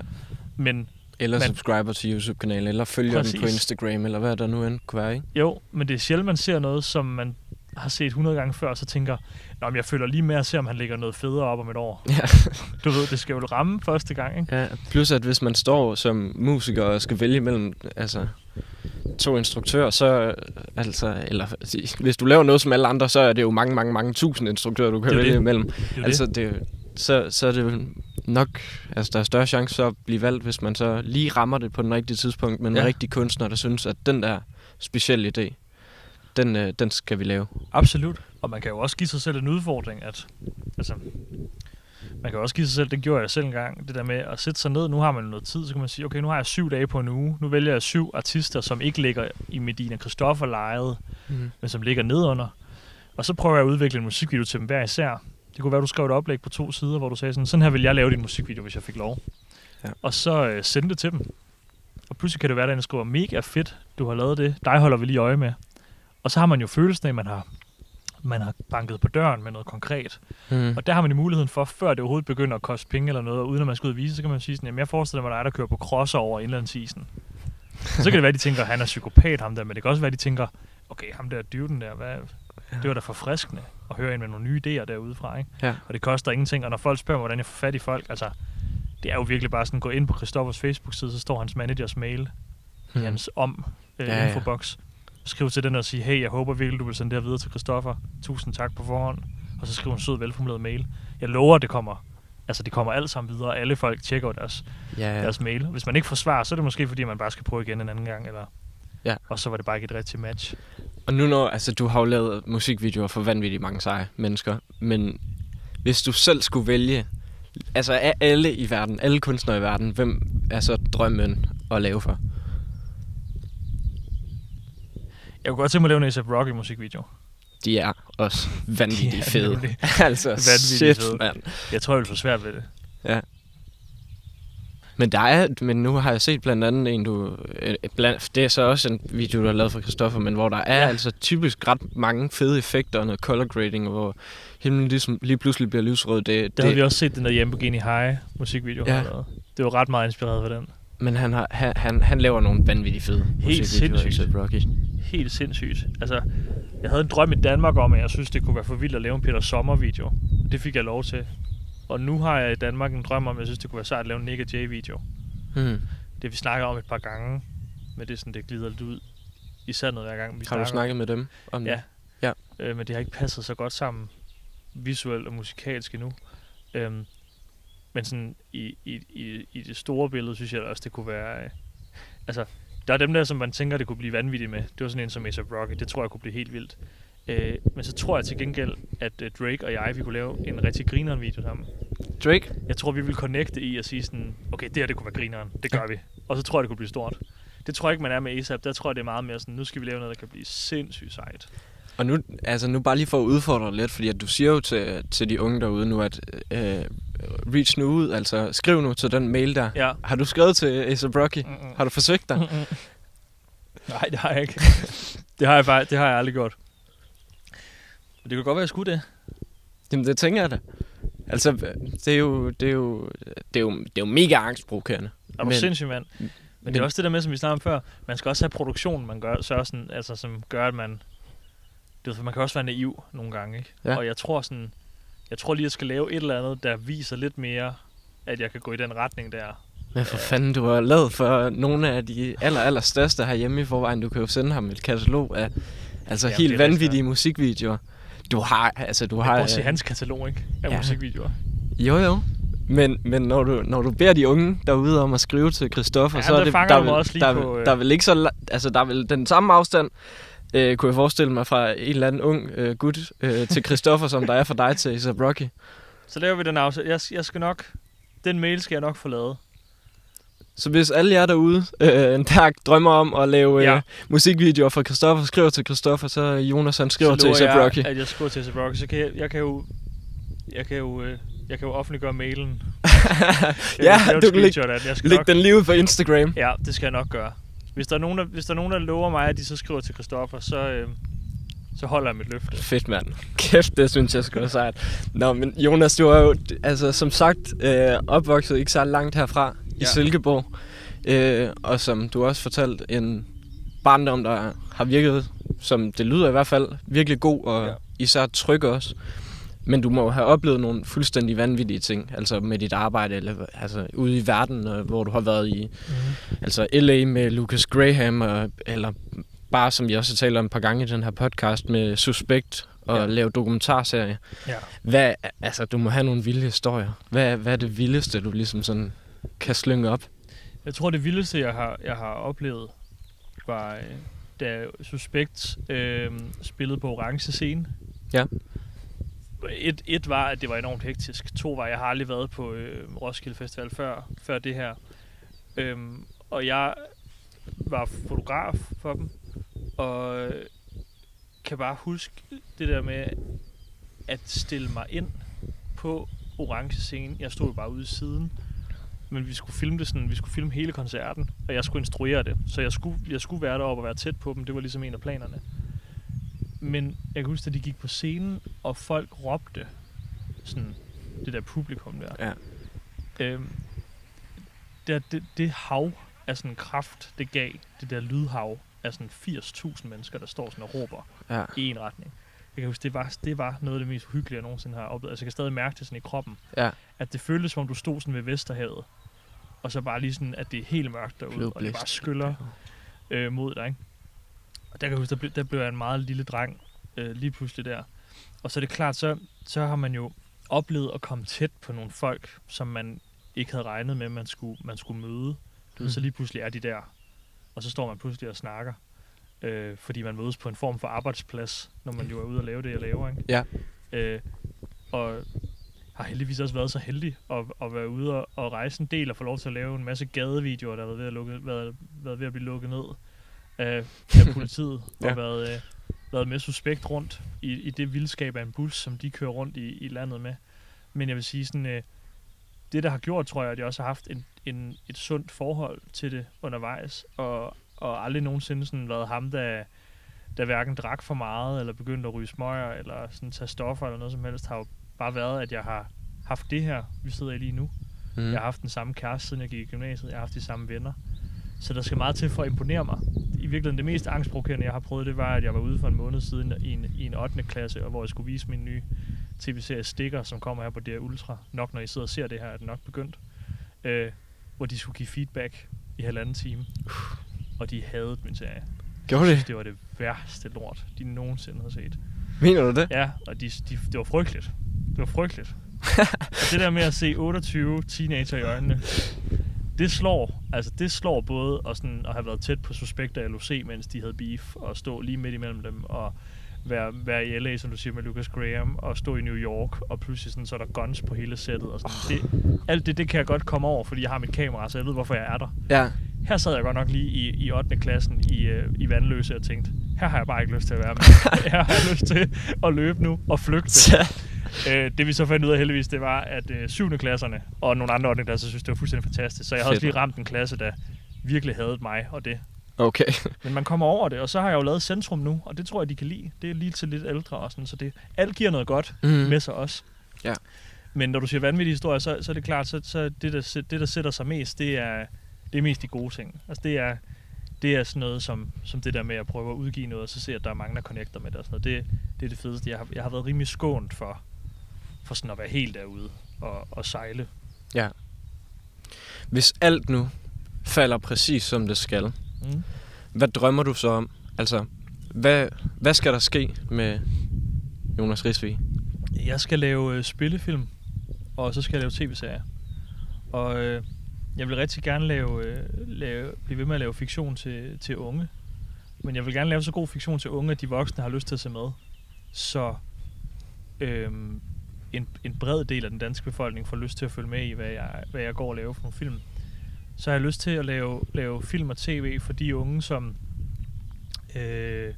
Men Eller Men- subscriber til YouTube-kanalen, eller følger den på Præcis. Instagram, eller hvad der nu end kunne være, ikke? jo, men det er sjældent, man ser noget, som man har set 100 gange før, og så tænker, Nå, men jeg føler lige med at se, om han lægger noget federe op om et år. Ja. Du ved, det skal jo ramme første gang, ikke? ja. Plus at hvis man står som musiker og skal vælge mellem altså, to instruktører, så altså, eller hvis du laver noget som alle andre, så er det jo mange, mange, mange tusind instruktører, du kan vælge imellem. Det Altså, det, så, så er det nok, altså der er større chance for at blive valgt, hvis man så lige rammer det på den rigtige tidspunkt, med en Ja. rigtig kunstner, der synes, at den der specielle idé, den, øh, den skal vi lave. Absolut. Og man kan jo også give sig selv en udfordring, at altså, man kan også give sig selv, det gjorde jeg selv engang, det der med at sætte sig ned, nu har man noget tid, så kan man sige, okay, nu har jeg syv dage på en uge, nu vælger jeg syv artister, som ikke ligger i Medina Christoffer lejet, Mm. men som ligger nedunder. Og så prøver jeg at udvikle en musikvideo til dem hver især. Det kunne være, du skrev et oplæg på to sider, hvor du sagde sådan, sådan her vil jeg lave din musikvideo, hvis jeg fik lov. Ja. Og så øh, sende det til dem. Og pludselig kan det være, at den skriver, mega fedt, du har lavet det. Dig holder vi lige øje med. Og så har man jo følelsen af, at man har, man har banket på døren med noget konkret. Mm. Og der har man i muligheden for, før det overhovedet begynder at koste penge eller noget, og uden at man skal ud og vise, så kan man sige sådan, jamen jeg forestiller mig dig, der kører på crosser over indlandsisen. så kan det være, de tænker, at han er psykopat, ham der, men det kan også være, de tænker, okay, ham der dyven der, hvad, det var da forfriskende at høre en med nogle nye idéer derudefra, ikke? Ja. Og det koster ingenting, og når folk spørger mig, hvordan jeg får fat i folk, altså, det er jo virkelig bare sådan, gå ind på Christoffers Facebook-side, så står hans managers mail i Mm. hans om øh, Ja, ja, ja. Infobox. Skriv til den og sige, hey, jeg håber virkelig, du vil sende det her videre til Christoffer. Tusind tak på forhånd. Og så skriv en sød, velformuleret mail. Jeg lover, det kommer. Altså, det kommer alt sammen videre. Alle folk tjekker deres, ja. ja. deres mail. Hvis man ikke får svar, så er det måske, fordi man bare skal prøve igen en anden gang. Eller... Ja. Og så var det bare ikke et rigtigt match. Og nu når, altså du har jo lavet musikvideoer for vanvittigt mange seje mennesker, men hvis du selv skulle vælge, altså af alle i verden, alle kunstnere i verden, hvem er så drømmen at lave for? Jeg kunne godt tænke mig at lave en A$AP Rocky musikvideo. De er også *laughs* vanvittigt er fede. nemlig *laughs* altså vanvittigt shit, fede. mand. Jeg tror, jeg vil få svært ved det. Men der er, men nu har jeg set blandt andet en, du, øh, blandt, det er så også en video, du har lavet for Christoffer, men hvor der er Ja. ja. altså typisk ret mange fede effekter og noget color grading, hvor himlen ligesom lige pludselig bliver lysrød. Det, Der havde det, vi også set den der Lamborghini High musikvideo. Ja. Det var ret meget inspireret af den. Men han, har, han, han, han laver nogle vanvittigt fede musikvideoer, sindssygt. Rocky. helt sindssygt. Altså, jeg havde en drøm i Danmark om, at jeg synes, det kunne være for vildt at lave en Peter Sommer-video. Det fik jeg lov til. Og nu har jeg i Danmark en drøm om, at jeg synes, det kunne være sejt at lave en Nick og Jay-video. Hmm. Det vi snakker om et par gange, men det er sådan, det glider lidt ud i sandet hver gang, vi Har snakker du snakket med dem om Ja. det? Ja. Øh, men det har ikke passet så godt sammen visuelt og musikalsk endnu. Øhm, men sådan i, i, i, i det store billede, synes jeg også, det kunne være... Øh, altså, der er dem der, som man tænker, det kunne blive vanvittigt med. Det var sådan en som A$AP Rocky. Det tror jeg kunne blive helt vildt. Øh, men så tror jeg til gengæld, at øh, Drake og jeg, vi kunne lave en rigtig grineren video sammen. Drake? Jeg tror, vi vil connecte i at sige sådan, okay, det her det kunne være grineren. Det gør vi. Og så tror jeg, det kunne blive stort. Det tror jeg ikke, man er med ASAP. Der tror jeg, det er meget mere sådan, nu skal vi lave noget, der kan blive sindssygt sejt. Og nu, altså nu bare lige for at udfordre lidt, fordi at du siger jo til, til de unge derude nu, at øh, reach nu ud, altså skriv nu til den mail der. Ja. Har du skrevet til A$AP Rocky? Mm-mm. Har du forsøgt dig? Mm-mm. Nej, det har jeg ikke. *laughs* det har jeg det har jeg aldrig gjort. Men det kan godt være, jeg skulle det. Jamen det tænker jeg da. Altså, det er jo, det er jo, det er jo, det er jo mega angstprovokerende. Er du Men- sindssyg, mand? Men det er også det der med, som vi snakkede om før, man skal også have produktion, man gør, så sådan, altså, som gør, at man... For man kan også være naiv nogle gange, ikke? Ja. Og jeg tror sådan... Jeg tror lige, jeg skal lave et eller andet, der viser lidt mere, at jeg kan gå i den retning der. Men for fanden, du har lavet for nogle af de aller, aller største herhjemme i forvejen. Du kan jo sende ham et katalog af Altså Ja, helt er rigtig vanvittige musikvideoer. Du har, altså du har... at se øh, hans katalog, ikke? Af ja. musikvideoer. Jo, jo. Men, men når, du, når du beder de unge derude om at skrive til Christoffer, Ja, så er det, der, er lige der, på, øh, der er vel ikke så, altså der er vel den samme afstand, øh, kunne jeg forestille mig, fra en eller anden ung øh, gut øh, til Christoffer, som der er fra dig til A$AP Rocky. Så laver vi den aftale. Jeg, jeg skal nok... Den mail skal jeg nok få lavet. Så hvis alle jer derude, øh, der drømmer om at lave øh, Ja. musikvideoer for Christoffer, skriver til Christoffer, så Jonas han skriver så til jeg, Rocky. at jeg skriver til A$AP Rocky. Så kan jeg, jeg kan jo... Jeg kan jo... Øh, jeg kan jo offentliggøre mailen. *laughs* Ja, du kan lægge, nok, den lige ud på Instagram. Ja, det skal jeg nok gøre. Hvis der er nogen, der, hvis der, er nogen, der lover mig, at de så skriver til Christoffer, så, øh, så holder jeg mit løfte. Fedt, mand. *laughs* Kæft, det synes jeg skulle sejt. Nå, men Jonas, du er jo, altså, som sagt, øh, opvokset ikke så langt herfra i Ja. Silkeborg. Øh, og som du også fortalt, en barndom, der har virket, som det lyder i hvert fald, virkelig god og ja. især tryg også. Men du må have oplevet nogle fuldstændig vanvittige ting, altså med dit arbejde, eller altså ude i verden, hvor du har været i Mm. altså LA med Lucas Graham, og, eller bare som vi også har talt om et par gange i den her podcast med Suspekt og Ja. ja. lave dokumentarserie. Ja. Hvad, altså du må have nogle vilde historier. Hvad, hvad er det vildeste, du ligesom sådan kan slynge op? Jeg tror, det vildeste, jeg har, jeg har oplevet, var, øh, da Suspekt øh, spillede på orange scene. Ja. Et, et var, at det var enormt hektisk. To var, at jeg har aldrig været på øh, Roskilde Festival før, før det her. Øhm, og jeg var fotograf for dem, og øh, kan bare huske det der med at stille mig ind på orange scenen. Jeg stod jo bare ude i siden, men vi skulle filme det sådan, vi skulle filme hele koncerten, og jeg skulle instruere det. Så jeg skulle, jeg skulle være deroppe og være tæt på dem, det var ligesom en af planerne. Men jeg kan huske, at de gik på scenen, og folk råbte sådan, det der publikum der. Ja. Øhm, det, det, det hav af sådan kraft, det gav, det der lydhav af sådan 80.000 mennesker, der står sådan og råber Ja. i en retning. Jeg kan huske, det var, det var noget af det mest hyggelige, jeg nogensinde har oplevet. Altså, jeg kan stadig mærke det sådan i kroppen. Ja. At det føltes, som om du stod sådan ved Vesterhavet, og så bare lige sådan, at det er helt mørkt derude, Blev og det bare skyller øh, mod dig. Ikke? Og der kan jeg huske, der blev, der blev jeg en meget lille dreng øh, lige pludselig der. Og så er det klart, så, så har man jo oplevet at komme tæt på nogle folk, som man ikke havde regnet med, man skulle, man skulle møde. Du ved, så Mhm. lige pludselig er de der, og så står man pludselig og snakker, øh, fordi man mødes på en form for arbejdsplads, når man jo er ude og lave det, jeg laver. Ikke? Ja. Øh, og har heldigvis også været så heldig at, at være ude og, og rejse en del og få lov til at lave en masse gadevideoer, der har været ved at, lukke, været, været ved at blive lukket ned af, af politiet, *laughs* Ja. og været, øh, været med suspekt rundt i, i det vildskab af en bus, som de kører rundt i, i landet med. Men jeg vil sige sådan, øh, det der har gjort, tror jeg, at jeg også har haft en, en, et sundt forhold til det undervejs, og, og aldrig nogensinde sådan været ham, der, der hverken drak for meget, eller begyndte at ryge smøger, eller sådan tage stoffer, eller noget som helst, har jo bare været, at jeg har haft det her, vi sidder i lige nu. Mm. Jeg har haft den samme kæreste, siden jeg gik i gymnasiet. Jeg har haft de samme venner. Så der skal meget til for at imponere mig. I virkeligheden det mest angstprovokerende, jeg har prøvet, det var, at jeg var ude for en måned siden i en, i en 8. klasse, og hvor jeg skulle vise min nye tv-serie Stikker, som kommer her på DR Ultra. Nok når I sidder og ser det her, er det nok begyndt. Øh, hvor de skulle give feedback i halvanden time. Og de havde min serie. Gjorde det? det var det værste lort, de nogensinde havde set. Mener du det? Ja, og de, de, det var frygteligt. Det var frygteligt. *laughs* og det der med at se 28 teenager i øjnene, det slår, altså det slår både at, sådan, at have været tæt på suspekter af LOC, mens de havde beef, og stå lige midt imellem dem, og være, være i LA, som du siger, med Lucas Graham, og stå i New York, og pludselig sådan, så er der guns på hele sættet. Og sådan. Det, alt det, det kan jeg godt komme over, fordi jeg har mit kamera, så jeg ved, hvorfor jeg er der. Ja. Her sad jeg godt nok lige i, i 8. klassen i, øh, i Vandløse og tænkte, her har jeg bare ikke lyst til at være med. *laughs* her har jeg lyst til at løbe nu og flygte. Øh, det vi så fandt ud af heldigvis, det var, at øh, 7. klasserne og nogle andre 8. klasser synes, det var fuldstændig fantastisk. Så jeg havde også lige ramt en klasse, der virkelig havde mig og det. Okay. Men man kommer over det, og så har jeg jo lavet Centrum nu, og det tror jeg, de kan lide. Det er lige til lidt ældre og sådan, så det, alt giver noget godt Mm. med sig også. Ja. Men når du siger vanvittige historier, så, så er det klart, så, så det, der, det, der sætter sig mest, det er, det er mest de gode ting. Altså det er, det er sådan noget som, som det der med at prøve at udgive noget, og så se, at der er mange, der connecter med det og sådan noget. Det, det er det fedeste. Jeg har, jeg har været rimelig skånt for, for sådan at være helt derude og, og sejle. Ja. Hvis alt nu falder præcis som det skal, Mm. hvad drømmer du så om? Altså, hvad, hvad skal der ske med Jonas Risvig? Jeg skal lave øh, spillefilm, og så skal jeg lave tv-serier. Og øh, jeg vil rigtig gerne lave, øh, lave, blive ved med at lave fiktion til, til unge. Men jeg vil gerne lave så god fiktion til unge, at de voksne har lyst til at se med. Så øh, en, en bred del af den danske befolkning får lyst til at følge med i, hvad jeg, hvad jeg går og laver for nogle film. Så har jeg lyst til at lave, lave film og tv for de unge, som øh,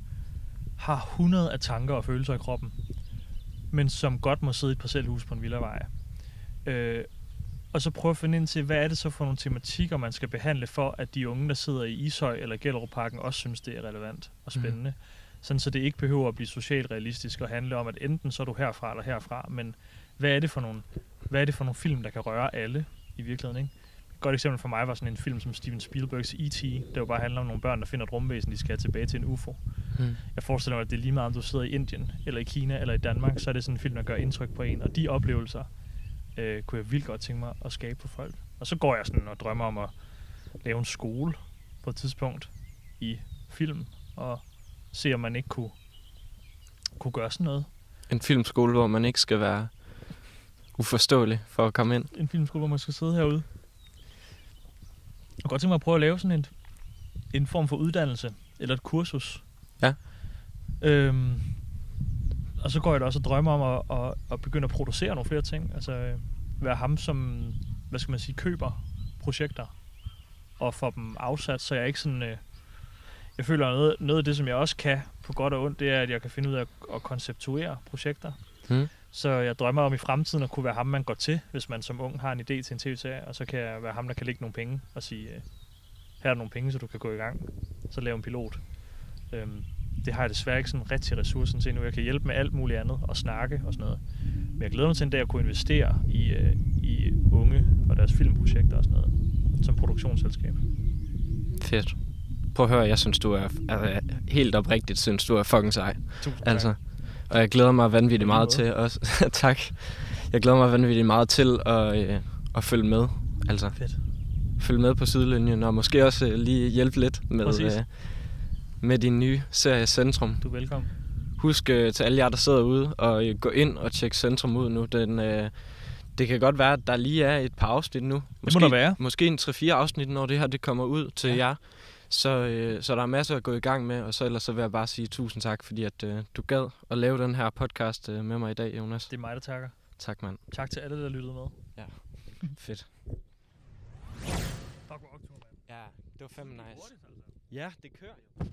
har 100 af tanker og følelser i kroppen, men som godt må sidde i et parcelhus på en villavej. Øh, og så prøve at finde ind til, hvad er det så for nogle tematikker, man skal behandle for, at de unge, der sidder i Ishøj eller Gellerup-parken, også synes, det er relevant og spændende. Mm. Sådan, så det ikke behøver at blive socialt realistisk og handle om, at enten så er du herfra eller herfra, men hvad er det for nogle, hvad er det for nogle film, der kan røre alle i virkeligheden, ikke? Et godt eksempel for mig var sådan en film som Steven Spielbergs E.T., der jo bare handler om nogle børn, der finder et rumvæsen, de skal tilbage til en UFO. Mm. Jeg forestiller mig, at det er lige meget, om du sidder i Indien, eller i Kina, eller i Danmark, så er det sådan en film, der gør indtryk på en. Og de oplevelser øh, kunne jeg vildt godt tænke mig at skabe på folk. Og så går jeg sådan og drømmer om at lave en skole på et tidspunkt i film, og se om man ikke kunne, kunne gøre sådan noget. En filmskole, hvor man ikke skal være uforståelig for at komme ind. En filmskole, hvor man skal sidde herude. Jeg kunne godt tænke mig at prøve at lave sådan en, en form for uddannelse, eller et kursus. Ja. Øhm, og så går jeg da også og drømmer om at, at, at begynde at producere nogle flere ting. Altså øh, være ham, som, hvad skal man sige, køber projekter og får dem afsat, så jeg ikke sådan... Øh, jeg føler noget, noget af det, som jeg også kan på godt og ondt, det er, at jeg kan finde ud af at, at konceptuere projekter. Mm. Så jeg drømmer om i fremtiden at kunne være ham, man går til, hvis man som ung har en idé til en tv-serie, og så kan jeg være ham, der kan lægge nogle penge og sige, øh, her er nogle penge, så du kan gå i gang. Så lave en pilot. Øhm, det har jeg desværre ikke sådan rigtig ressourcen til nu. Jeg kan hjælpe med alt muligt andet og snakke og sådan noget. Men jeg glæder mig til en dag at kunne investere i, øh, i unge og deres filmprojekter og sådan noget, som produktionsselskab. Fedt. Prøv at høre, jeg synes, du er, er helt oprigtigt, synes du er fucking sej. Tusind. Altså, og jeg glæder mig vanvittigt meget til også. *laughs* tak. Jeg glæder mig vanvittigt meget til at, øh, at følge med. Altså, Fedt. følge med på sidelinjen, og måske også øh, lige hjælpe lidt med, Præcis. øh, med din nye serie Centrum. Du er velkommen. Husk øh, til alle jer, der sidder ude, og øh, gå ind og tjek Centrum ud nu. Den, øh, det kan godt være, at der lige er et par afsnit nu. Måske, der være. Måske en 3-4 afsnit, når det her det kommer ud til ja. jer. Så, øh, så der er masser at gå i gang med, og så ellers så vil jeg bare sige tusind tak, fordi at øh, du gad at lave den her podcast øh, med mig i dag, Jonas. Det er mig, der takker. Tak, mand. Tak til alle, der lyttede med. *laughs* Fedt. Fuck, hvor optur, mand. Ja, det var fandme nice. Altså. Ja, det kører jo.